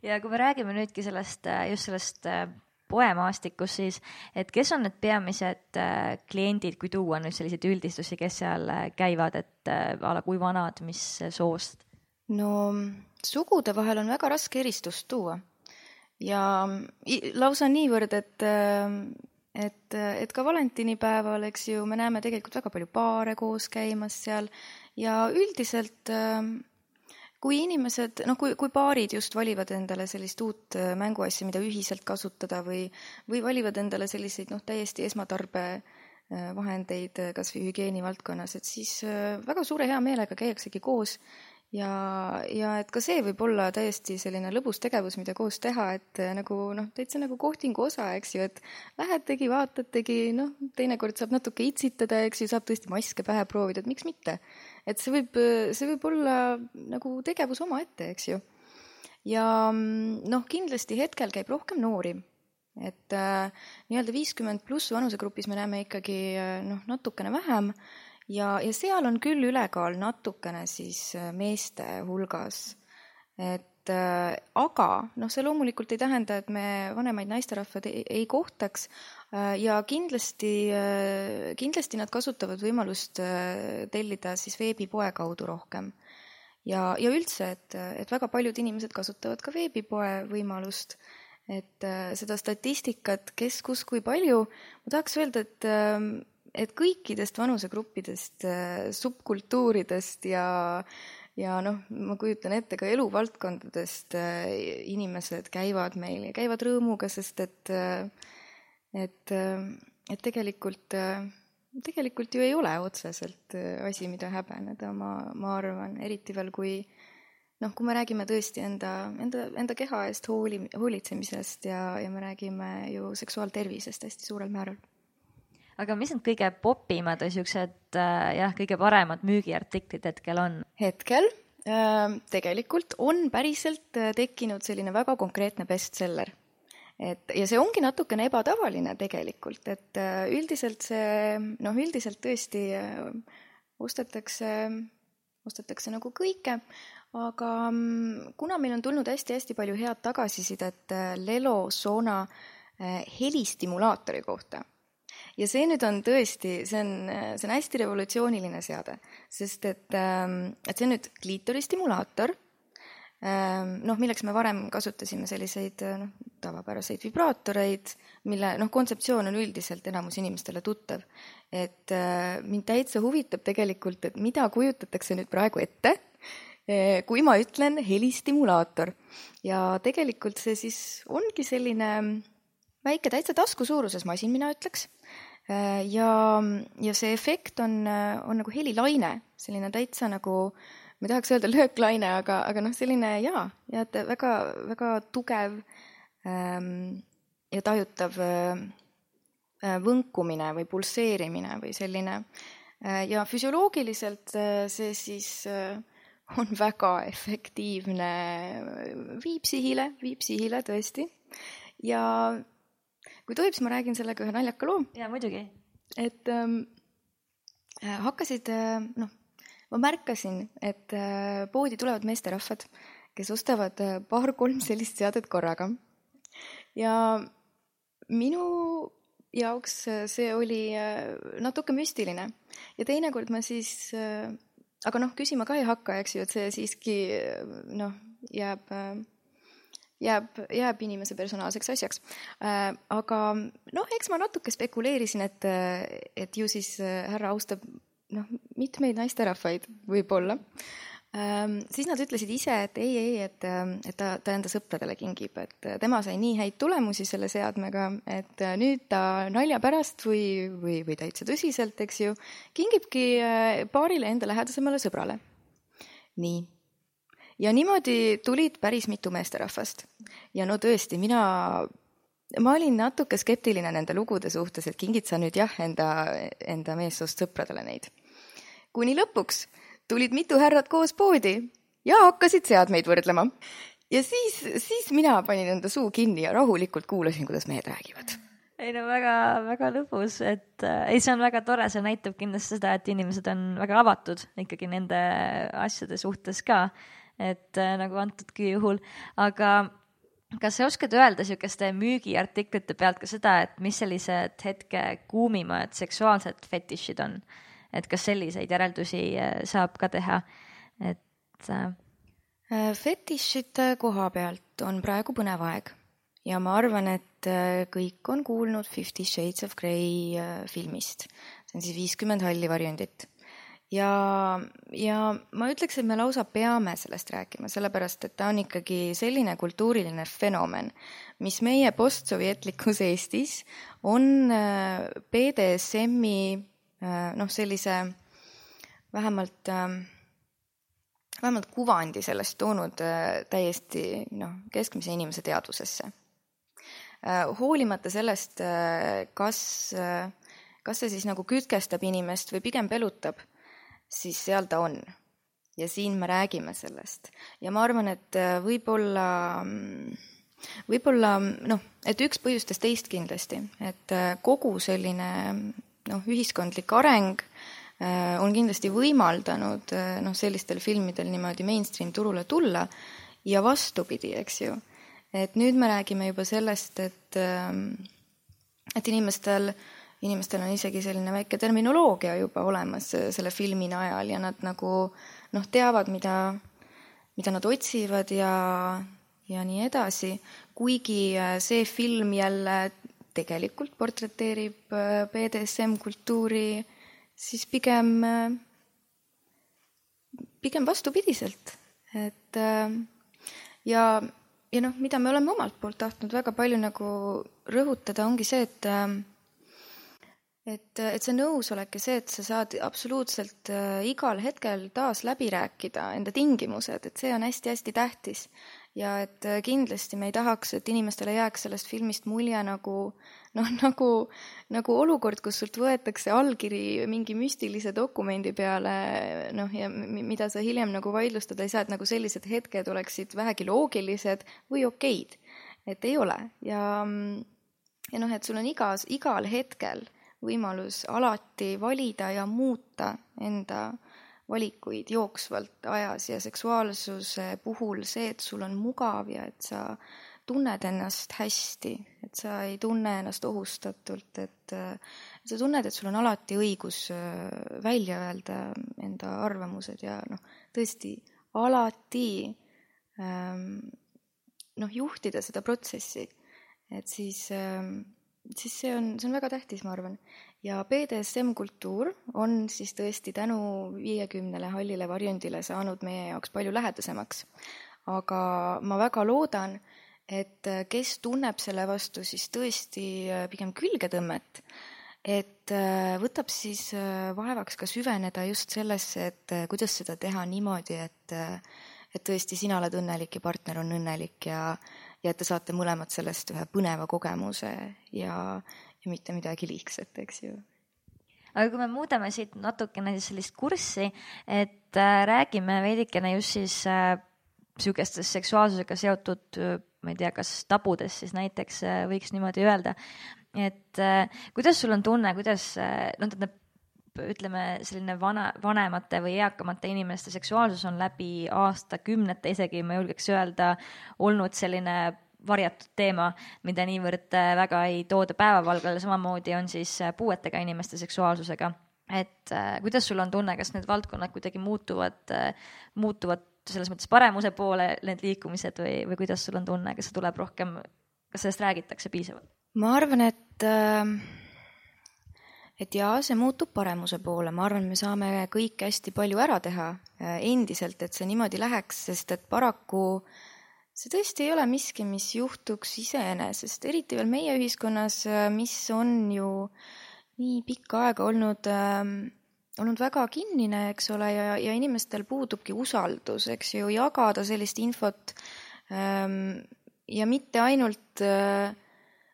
ja kui me räägime nüüdki sellest, just sellest äh, poemaastikus siis, et kes on need peamised äh, kliendid, kui tuua nüüd selliseid üldistusi, kes seal äh, käivad, et äh, a la kui vanad, mis soost? no sugude vahel on väga raske eristust tuua ja lausa niivõrd, et et, et ka valentinipäeval, eks ju, me näeme tegelikult väga palju paare koos käimas seal ja üldiselt kui inimesed, noh, kui, kui paarid just valivad endale sellist uut äh, mänguasja, mida ühiselt kasutada või, või valivad endale selliseid noh, täiesti esmatarbevahendeid äh, kas või hügieeni valdkonnas, et siis äh, väga suure hea meelega käiaksegi koos. Ja, ja et ka see võib olla täiesti selline lõbus tegevus, mida koos teha, et nagu noh, täitsa nagu kohtingu osa, eks ju, et lähetegi, vaatategi, noh, teinekord saab natuke itsitada, eks ju, saab tõesti maske pähe proovida, et miks mitte et see võib, see võib olla nagu tegevus omaette, eks ju. ja noh, kindlasti hetkel käib rohkem noori, et äh, nii-öelda viiskümmend pluss vanusegrupis me näeme ikkagi äh, noh, natukene vähem ja, ja seal on küll ülekaal natukene siis äh, meeste hulgas. et äh, aga noh, see loomulikult ei tähenda, et me vanemaid naisterahvaid ei, ei kohtaks, ja kindlasti, äh, kindlasti nad kasutavad võimalust äh, tellida siis veebipoe kaudu rohkem. ja, ja üldse, et, et väga paljud inimesed kasutavad ka veebipoe võimalust, et seda statistikat, kes, kus, kui palju, ma tahaks öelda, et et kõikidest vanusegruppidest, subkultuuridest ja ja noh, ma kujutan ette ka eluvaldkondadest inimesed käivad meil ja käivad rõõmuga, sest et äh, et, äh, et tegelikult äh, tegelikult ju ei ole otseselt äh, asi, mida häbeneda, ma, ma arvan, eriti veel, kui noh, kui me räägime tõesti enda, enda, enda keha eest hooli, hoolitsemisest ja, ja me räägime ju seksuaaltervisest hästi suurel määral. aga mis need kõige popimad või siuksed äh, jah, kõige paremad müügiartiklid hetkel on? hetkel tegelikult on päriselt tekkinud selline väga konkreetne bestseller et ja see ongi natukene ebatavaline tegelikult, et äh, üldiselt see noh, üldiselt tõesti ostetakse, ostetakse nagu kõike, aga mm, kuna meil on tulnud hästi-hästi palju head tagasisidet äh, Lelo Sona äh, helistimulaatori kohta. Ja see nüüd on tõesti, see on, see on hästi revolutsiooniline seade, sest et, ähm, et see on nüüd kliitoristimulaator, noh, milleks me varem kasutasime selliseid noh, tavapäraseid vibraatoreid, mille noh, kontseptsioon on üldiselt enamus inimestele tuttav. et äh, mind täitsa huvitab tegelikult, et mida kujutatakse nüüd praegu ette Eh, kui ma ütlen helistimulaator ja tegelikult see siis ongi selline väike, täitsa taskusuuruses masin, mina ütleks. Eh, ja, ja see efekt on, on nagu helilaine, selline täitsa nagu, ma ei tahaks öelda lööklaine, aga, aga noh, selline jaa, ja et väga, väga tugev ähm, ja tajutav äh, võnkumine või pulseerimine või selline äh, ja füsioloogiliselt äh, see siis äh, on väga efektiivne viipsihile, viipsihile tõesti. ja kui tohib, siis ma räägin sellega ühe naljaka loo. jaa, muidugi. et ähm, äh, hakkasid äh,, noh, ma märkasin, et äh, poodi tulevad meesterahvad, kes ostavad äh, paar-kolm sellist seadet korraga. ja minu jaoks äh, see oli natuke müstiline ja teinekord ma siis aga noh, küsima ka ei hakka, eks ju, et see siiski noh, jääb, jääb, jääb inimese personaalseks asjaks. aga noh, eks ma natuke spekuleerisin, et, et ju siis härra austab noh, mitmeid naisterahvaid võib-olla Ehm, siis nad ütlesid ise, et ei, ei, et, ehm, et ta, ta enda sõpradele kingib, et äh, tema sai nii häid tulemusi selle seadmega, et äh, nüüd ta nalja pärast või, või, või täitsa tõsiselt, eks ju, kingibki äh, paarile enda lähedasemale sõbrale. nii. ja niimoodi tulid päris mitu meesterahvast. ja no tõesti, mina ma olin natuke skeptiline nende lugude suhtes, et kingid sa nüüd jah, enda, enda meessoost sõpradele neid. Kuni lõpuks tulid mitu härrat koos poodi ja hakkasid seadmeid võrdlema. ja siis, siis mina panin enda suu kinni ja rahulikult kuulasin, kuidas mehed räägivad ei no väga-väga lõbus, et äh, ei, see on väga tore, see näitab kindlasti seda, et inimesed on väga avatud ikkagi nende asjade suhtes ka, et äh, nagu antudki juhul, aga kas sa oskad öelda niisuguste müügiartiklite pealt ka seda, et mis sellised hetke kuumimad seksuaalsed fetišid on? Et kas selliseid järeldusi äh, saab ka teha, et äh, äh, fetišite koha pealt on praegu põnev aeg ja ma arvan, et kõik on kuulnud Fifty Shades of Grey filmist. see on siis viiskümmend halli varjundit. ja, ja ma ütleks, et me lausa peame sellest rääkima, sellepärast et ta on ikkagi selline kultuuriline fenomen, mis meie postsovjetlikus Eestis on BDSM-i noh, sellise vähemalt, ähm, vähemalt kuvandi sellest toonud äh, täiesti noh, keskmise inimese teadvusesse. Äh, hoolimata sellest, kas, kas see siis nagu kütkestab inimest või pigem pelutab, siis seal ta on. ja siin me räägime sellest ja ma arvan, et võib-olla võib-olla noh, et üks põhjustest teist kindlasti, et kogu selline noh, ühiskondlik areng äh, on kindlasti võimaldanud äh, noh, sellistel filmidel niimoodi mainstream turule tulla ja vastupidi, eks ju. et nüüd me räägime juba sellest, et, ähm, et inimestel, inimestel on isegi selline väike terminoloogia juba olemas äh, selle filmi najal ja nad nagu noh, teavad, mida, mida nad otsivad ja, ja nii edasi, kuigi see film jälle tegelikult portreteerib äh, BDSM kultuuri siis pigem, äh, pigem vastupidiselt, et äh, ja, ja noh, mida me oleme omalt poolt tahtnud väga palju nagu rõhutada, ongi see, et et, et see nõusolek ja see, et sa saad absoluutselt äh, igal hetkel taas läbi rääkida enda tingimused, et see on hästi-hästi tähtis. Ja et äh, kindlasti me ei tahaks, et inimestele jääks sellest filmist mulje nagu *laughs* noh, nagu, nagu olukord, kus sult võetakse allkiri mingi müstilise dokumendi peale, noh, ja mida sa hiljem nagu vaidlustada ei saa, et nagu sellised hetked oleksid vähegi loogilised või okeid. et ei ole ja, ja noh, et sul on igas, igal hetkel võimalus alati valida ja muuta enda valikuid jooksvalt ajas ja seksuaalsuse puhul see, et sul on mugav ja et sa tunned ennast hästi, et sa ei tunne ennast ohustatult, et sa tunned, et sul on alati õigus äh, välja öelda enda arvamused ja noh, tõesti alati ähm, noh, juhtida seda protsessi, et siis ähm, siis see on, see on väga tähtis, ma arvan. Ja BDSM kultuur on siis tõesti tänu viiekümnele hallile varjundile saanud meie jaoks palju lähedasemaks. aga ma väga loodan, et kes tunneb selle vastu siis tõesti äh, pigem külgetõmmet, et äh, võtab siis äh, vaevaks ka süveneda just sellesse, et kuidas seda teha niimoodi, et et tõesti sina oled õnnelik ja partner on õnnelik ja ja et te saate mõlemad sellest ühe põneva kogemuse ja, ja mitte midagi liigset, eks ju aga kui me muudame siit natukene siis sellist kurssi, et äh, räägime veidikene just siis äh, sihukestest seksuaalsusega seotud, äh, ma ei tea, kas tabudest siis näiteks võiks niimoodi öelda. et kuidas sul on tunne, kuidas äh,, no tähendab, ütleme, selline vana, vanemate või eakamate inimeste seksuaalsus on läbi aastakümnete, isegi ma julgeks öelda, olnud selline varjatud teema, mida niivõrd äh, väga ei tooda päevavalgele, samamoodi on siis äh, puuetega inimeste seksuaalsusega. et äh, kuidas sul on tunne, kas need valdkonnad kuidagi muutuvad äh,, muutuvad selles mõttes paremuse poole, need liikumised või, või kuidas sul on tunne, kas see tuleb rohkem, kas sellest räägitakse piisavalt? ma arvan, et äh et jaa, see muutub paremuse poole, ma arvan, me saame kõik hästi palju ära teha äh, endiselt, et see niimoodi läheks, sest et paraku see tõesti ei ole miski, mis juhtuks iseenesest, eriti veel meie ühiskonnas, mis on ju nii pikka aega olnud äh, olnud väga kinnine, eks ole, ja, ja inimestel puudubki usaldus, eks ju, jagada sellist infot ähm, ja mitte ainult äh,,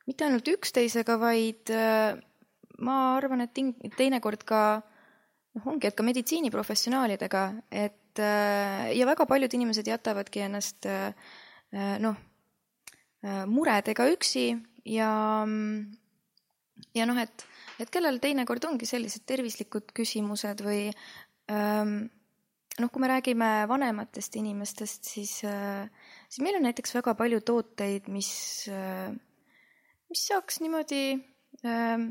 mitte ainult üksteisega, vaid äh, ma arvan, et teinekord ka noh, ongi, et ka meditsiiniprofessionaalidega, et äh, ja väga paljud inimesed jätavadki ennast äh, noh, muredega üksi ja, ja noh, et, et kellel teinekord ongi sellised tervislikud küsimused või ähm, noh, kui me räägime vanematest inimestest, siis, siis meil on näiteks väga palju tooteid, mis, mis saaks niimoodi ähm,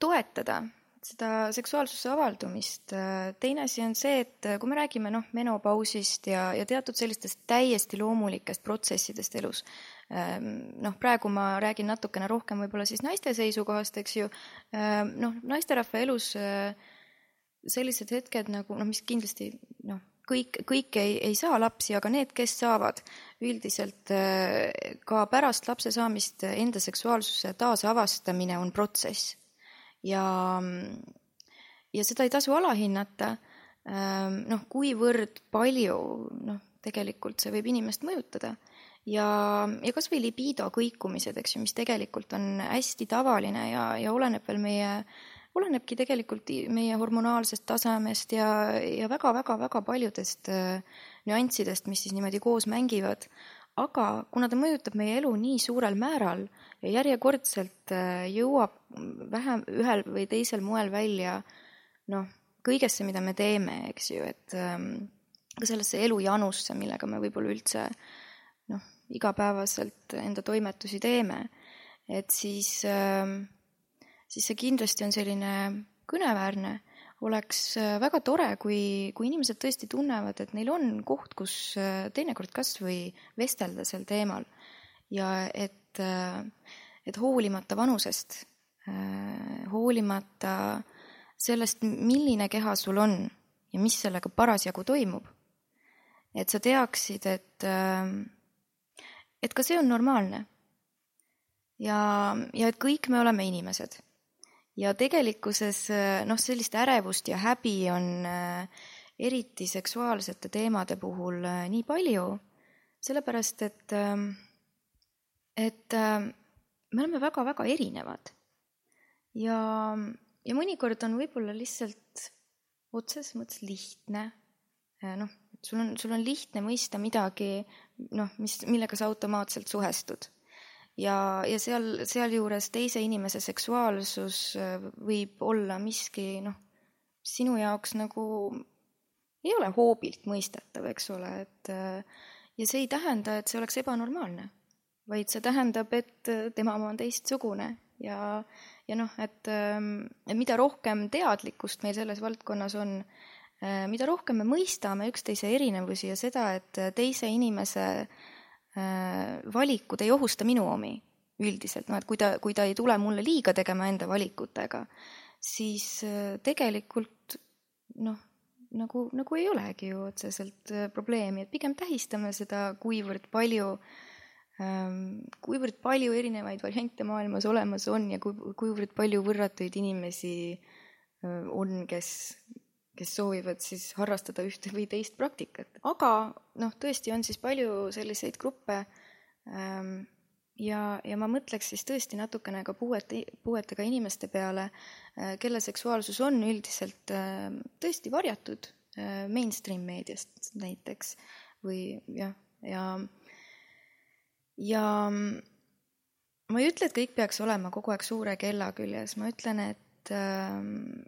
toetada seda seksuaalsuse avaldumist. teine asi on see, et kui me räägime noh, menopausist ja, ja teatud sellistest täiesti loomulikest protsessidest elus, ehm, noh, praegu ma räägin natukene rohkem võib-olla siis naiste seisukohast, eks ju, ehm, noh, naisterahva elus eh, sellised hetked nagu noh, mis kindlasti noh, kõik, kõik ei, ei saa lapsi, aga need, kes saavad, üldiselt ka pärast lapse saamist enda seksuaalsuse taasavastamine on protsess ja, ja seda ei tasu alahinnata. Ähm, noh, kuivõrd palju noh, tegelikult see võib inimest mõjutada ja, ja kasvõi libido kõikumised, eks ju, mis tegelikult on hästi tavaline ja, ja oleneb veel meie, olenebki tegelikult meie hormonaalsest tasemest ja, ja väga-väga-väga paljudest äh, nüanssidest, mis siis niimoodi koos mängivad aga kuna ta mõjutab meie elu nii suurel määral ja järjekordselt äh, jõuab vähem ühel või teisel moel välja noh, kõigesse, mida me teeme, eks ju, et ähm, ka sellesse elujanusse, millega me võib-olla üldse noh, igapäevaselt enda toimetusi teeme, et siis ähm,, siis see kindlasti on selline kõneväärne oleks äh, väga tore, kui, kui inimesed tõesti tunnevad, et neil on koht, kus äh, teinekord kas või vestelda sel teemal ja et, äh, et hoolimata vanusest, hoolimata sellest, milline keha sul on ja mis sellega parasjagu toimub, et sa teaksid, et, et ka see on normaalne. ja, ja et kõik me oleme inimesed ja tegelikkuses noh, sellist ärevust ja häbi on eriti seksuaalsete teemade puhul nii palju, sellepärast et, et me oleme väga-väga erinevad. ja, ja mõnikord on võib-olla lihtsalt otseses mõttes lihtne, noh, sul on, sul on lihtne mõista midagi, noh, mis, millega sa automaatselt suhestud. Ja, ja seal, sealjuures teise inimese seksuaalsus äh, võib olla miski, noh, sinu jaoks nagu ei ole hoobilt mõistetav, eks ole, et äh, ja see ei tähenda, et see oleks ebanormaalne, vaid see tähendab, et äh, tema oma on teistsugune ja, ja noh, et, ähm, mida rohkem teadlikkust meil selles valdkonnas on, mida rohkem me mõistame üksteise erinevusi ja seda, et teise inimese äh, valikud ei ohusta minu omi üldiselt, noh et kui ta, kui ta ei tule mulle liiga tegema enda valikutega, siis äh, tegelikult noh, nagu, nagu ei olegi ju otseselt probleemi, et pigem tähistame seda, kuivõrd palju ähm, kuivõrd palju erinevaid variante maailmas olemas on ja kui, kuivõrd palju võrratuid inimesi on, kes kes soovivad siis harrastada ühte või teist praktikat. aga noh, tõesti on siis palju selliseid gruppe ähm, ja, ja ma mõtleks siis tõesti natukene ka puuete, puuetega inimeste peale, äh, kelle seksuaalsus on üldiselt äh, tõesti varjatud äh, mainstream meediast näiteks või jah, ja, ja ma ei ütle, et kõik peaks olema kogu aeg suure kella küljes, ma ütlen, et ähm,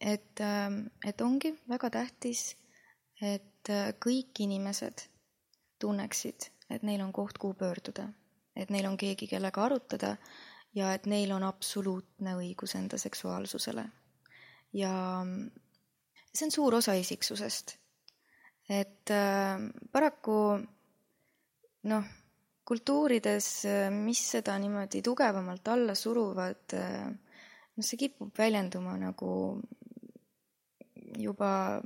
et, ähm, et ongi väga tähtis, et äh, kõik inimesed tunneksid, et neil on koht, kuhu pöörduda, et neil on keegi, kellega arutada ja et neil on absoluutne õigus enda seksuaalsusele. ja see on suur osa isiksusest. et äh, paraku noh, kultuurides, äh, mis seda niimoodi tugevamalt alla suruvad äh,, noh, see kipub väljenduma nagu juba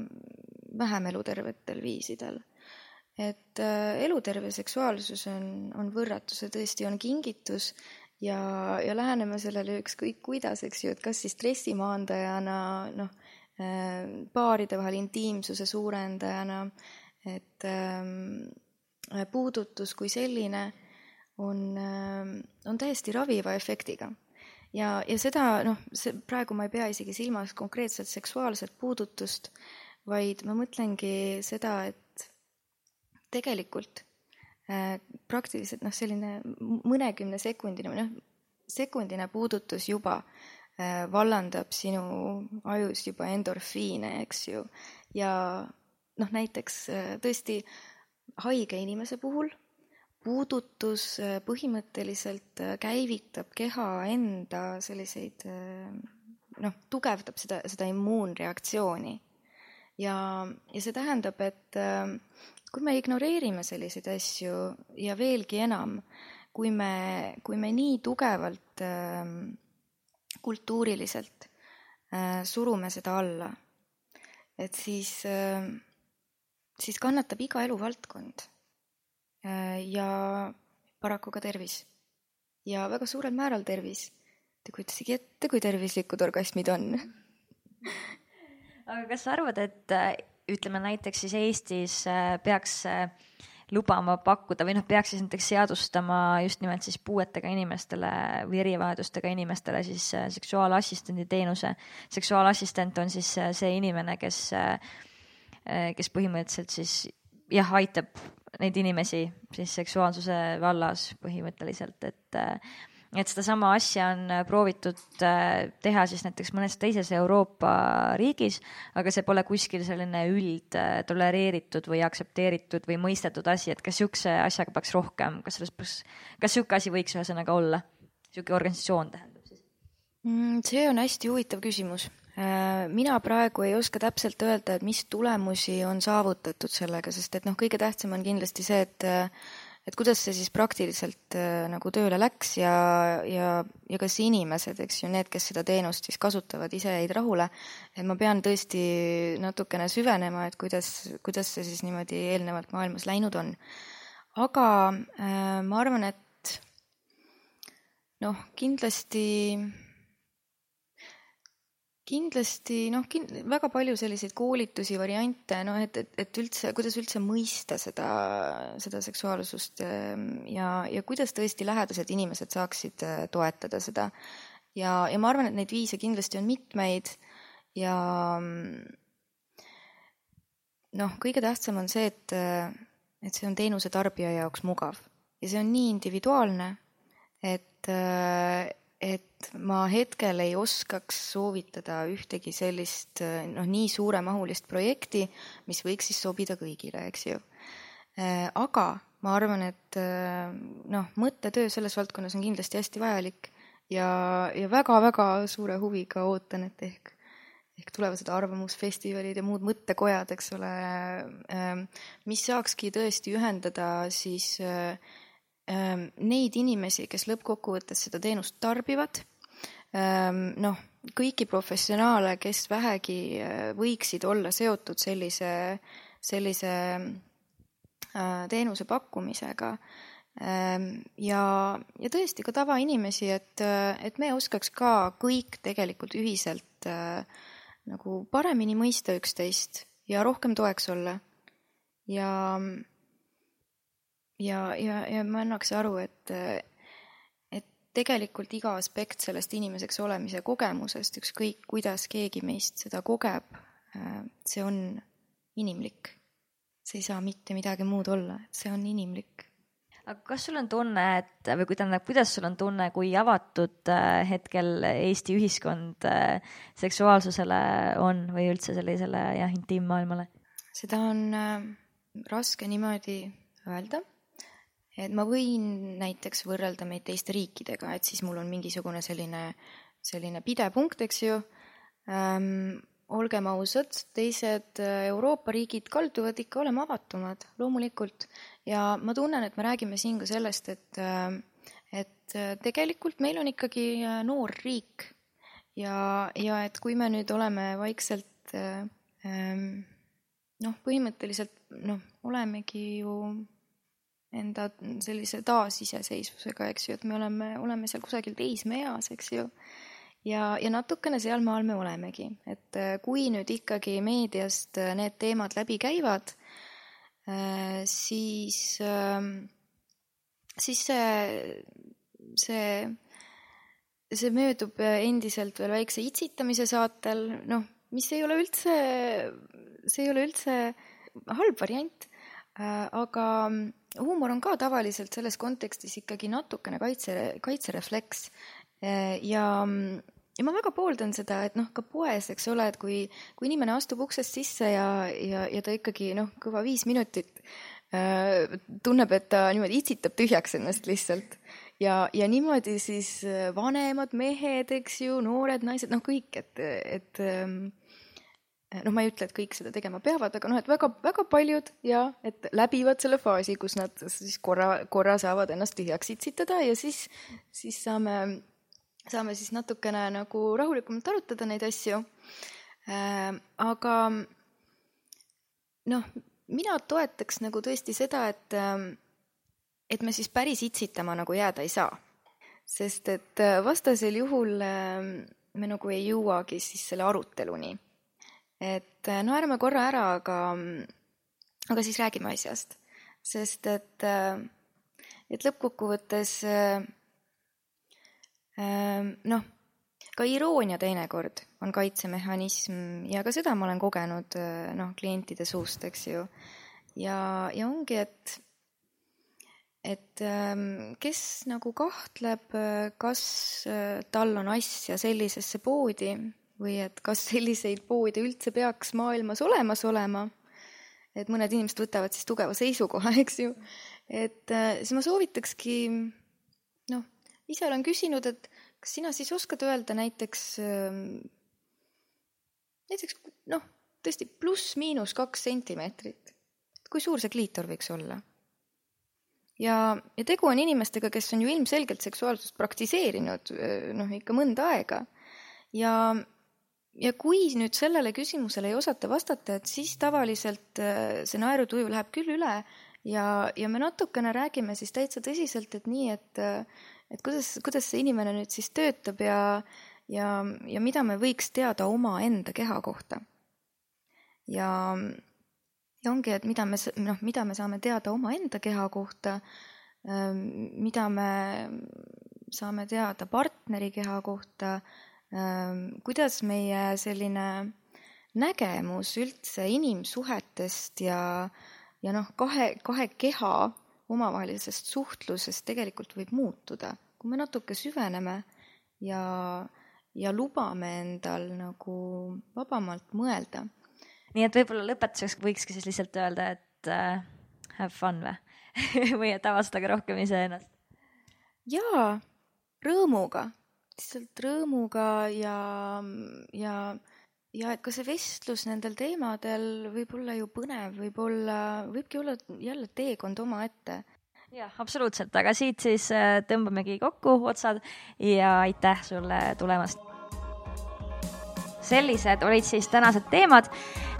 vähem elutervetel viisidel. et äh, eluterve seksuaalsus on, on võrratu, see tõesti on kingitus ja, ja läheneme sellele ükskõik kuidas, eks ju, et kas siis stressi maandajana, noh, äh, paaride vahel intiimsuse suurendajana, et ähm, puudutus kui selline on, ähm, on täiesti raviva efektiga ja, ja seda noh, see praegu ma ei pea isegi silmas konkreetselt seksuaalset puudutust, vaid ma mõtlengi seda, et tegelikult äh, praktiliselt noh, selline mõnekümne sekundine või noh, sekundine puudutus juba äh, vallandab sinu ajus juba endorfiine, eks ju, ja noh, näiteks äh, tõesti haige inimese puhul puudutus äh, põhimõtteliselt äh, käivitab keha enda selliseid äh, noh, tugevdab seda, seda immuunreaktsiooni. ja, ja see tähendab, et kui me ignoreerime selliseid asju ja veelgi enam, kui me, kui me nii tugevalt kultuuriliselt surume seda alla, et siis, siis kannatab iga eluvaldkond ja paraku ka tervis. ja väga suurel määral tervis. Te kujutasegi ette, kui tervislikud orgasmid on aga kas sa arvad, et äh, ütleme näiteks siis Eestis äh, peaks lubama pakkuda või noh, peaks siis näiteks seadustama just nimelt siis puuetega inimestele või erivajadustega inimestele siis seksuaalassistendi teenuse. seksuaalassistent on siis see inimene, kes, kes põhimõtteliselt siis jah, aitab neid inimesi siis seksuaalsuse vallas põhimõtteliselt, et et sedasama asja on proovitud äh, teha siis näiteks mõnes teises Euroopa riigis, aga see pole kuskil selline üld tolereeritud või aktsepteeritud või mõistetud asi, et kas niisuguse asjaga peaks rohkem, kas selles peaks, kas niisugune asi võiks ühesõnaga olla, niisugune organisatsioon tähendab siis? Mm, see on hästi huvitav küsimus Äh, mina praegu ei oska täpselt öelda, et mis tulemusi on saavutatud sellega, sest et noh, kõige tähtsam on kindlasti see, et et kuidas see siis praktiliselt äh, nagu tööle läks ja, ja, ja kas inimesed, eks ju, need, kes seda teenust siis kasutavad, ise jäid rahule, et ma pean tõesti natukene süvenema, et kuidas, kuidas see siis niimoodi eelnevalt maailmas läinud on. aga äh, ma arvan, et noh, kindlasti kindlasti noh kin,, väga palju selliseid koolitusi, variante, noh et, et, et üldse, kuidas üldse mõista seda, seda seksuaalsust ehm, ja, ja kuidas tõesti lähedased inimesed saaksid äh, toetada seda. ja, ja ma arvan, et neid viise kindlasti on mitmeid ja noh, kõige tähtsam on see, et, et see on teenuse tarbija jaoks mugav ja see on nii individuaalne, et, et ma hetkel ei oskaks soovitada ühtegi sellist noh, nii suuremahulist projekti, mis võiks siis sobida kõigile, eks ju. aga ma arvan, et noh, mõttetöö selles valdkonnas on kindlasti hästi vajalik ja, ja väga-väga suure huviga ootan, et ehk, ehk tulevased arvamusfestivalid ja muud mõttekojad, eks ole, mis saakski tõesti ühendada siis neid inimesi, kes lõppkokkuvõttes seda teenust tarbivad Ehm, noh, kõiki professionaale, kes vähegi äh, võiksid olla seotud sellise, sellise äh, teenuse pakkumisega. Ehm, ja, ja tõesti ka tavainimesi, et, äh, et me oskaks ka kõik tegelikult ühiselt nagu paremini mõista üksteist ja rohkem toeks olla. ja, ja, ja, ja ma annaks aru, et tegelikult iga aspekt sellest inimeseks olemise kogemusest, ükskõik kuidas keegi meist seda kogeb, äh, see on inimlik. see ei saa mitte midagi muud olla, et see on inimlik. aga kas sul on tunne, et või tähendab, kuidas sul on tunne, kui avatud äh, hetkel Eesti ühiskond äh, seksuaalsusele on või üldse sellisele jah, intiimmaailmale? seda on raske niimoodi öelda et ma võin näiteks võrrelda meid teiste riikidega, et siis mul on mingisugune selline, selline pidepunkt, eks ju ähm,. olgem ausad, teised äh, Euroopa riigid kalduvad ikka olema avatumad, loomulikult. ja ma tunnen, et me räägime siin ka sellest, et, äh, et äh, tegelikult meil on ikkagi noor riik ja, ja et kui me nüüd oleme vaikselt ähm, noh, põhimõtteliselt noh, olemegi ju enda sellise taasiseseisvusega, eks ju, et me oleme, oleme seal kusagil teismeeas, eks ju. ja, ja natukene sealmaal me olemegi, et äh, kui nüüd ikkagi meediast äh, need teemad läbi käivad, äh, siis, ähm, siis see, see, see möödub endiselt veel väikse itsitamise saatel, noh, mis ei ole üldse, see ei ole üldse halb variant, aga huumor on ka tavaliselt selles kontekstis ikkagi natukene kaitse, kaitserefleks. Ja ja ma väga pooldan seda, et noh, ka poes, eks ole, et kui, kui inimene astub uksest sisse ja, ja, ja ta ikkagi noh, kõva viis minutit äh, tunneb, et ta niimoodi itsitab tühjaks ennast lihtsalt. Ja, ja niimoodi siis vanemad mehed, eks ju, noored naised, noh, kõik, et, et ähm, noh, ma ei ütle, et kõik seda tegema peavad, aga noh, et väga-väga paljud ja et läbivad selle faasi, kus nad siis korra, korra saavad ennast tühjaks itsitada ja siis, siis saame, saame siis natukene nagu rahulikumalt arutada neid asju äh,. aga noh, mina toetaks nagu tõesti seda, et, et me siis päris itsitama nagu jääda ei saa. sest et vastasel juhul me nagu ei jõuagi siis selle aruteluni et äh, naerame korra ära, aga, aga siis räägime asjast. sest et, äh, et lõppkokkuvõttes äh, noh, ka iroonia teinekord on kaitsemehhanism ja ka seda ma olen kogenud noh, klientide suust, eks ju. ja, ja ongi, et et ähm, kes nagu kahtleb, kas tal on asja sellisesse poodi, või et kas selliseid poode üldse peaks maailmas olemas olema. et mõned inimesed võtavad siis tugeva seisukoha, *laughs* eks ju. et äh, siis ma soovitakski, noh, ise olen küsinud, et kas sina siis oskad öelda näiteks, ähm, näiteks noh, tõesti pluss-miinus kaks sentimeetrit. kui suur see kliitor võiks olla? ja, ja tegu on inimestega, kes on ju ilmselgelt seksuaalsust praktiseerinud äh, noh, ikka mõnda aega ja ja kui nüüd sellele küsimusele ei osata vastata, et siis tavaliselt äh, see naerutuju läheb küll üle ja, ja me natukene räägime siis täitsa tõsiselt, et nii, et, äh, et kuidas, kuidas see inimene nüüd siis töötab ja, ja, ja mida me võiks teada omaenda keha kohta. ja, ja ongi, et mida me, noh, mida me saame teada omaenda keha kohta, ähm, mida me saame teada partneri keha kohta, kuidas meie selline nägemus üldse inimsuhetest ja, ja noh, kahe, kahe keha omavahelisest suhtlusest tegelikult võib muutuda, kui me natuke süveneme ja, ja lubame endal nagu vabamalt mõelda. nii et võib-olla lõpetuseks võikski siis lihtsalt öelda, et äh, have fun või *laughs* või et avastage rohkem iseennast? jaa, rõõmuga, lihtsalt rõõmuga ja, ja ja et ka see vestlus nendel teemadel võib olla ju põnev, võib olla, võibki olla jälle teekond omaette. jah, absoluutselt, aga siit siis äh, tõmbamegi kokku otsad ja aitäh sulle tulemast. sellised olid siis tänased teemad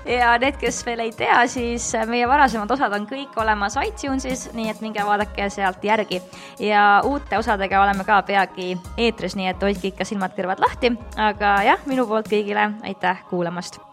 ja need, kes veel ei tea, siis meie varasemad osad on kõik olemas iTunesis, nii et minge vaadake sealt järgi. ja uute osadega oleme ka peagi eetris, nii et hoidke ikka silmad-kõrvad lahti, aga jah, minu poolt kõigile aitäh kuulamast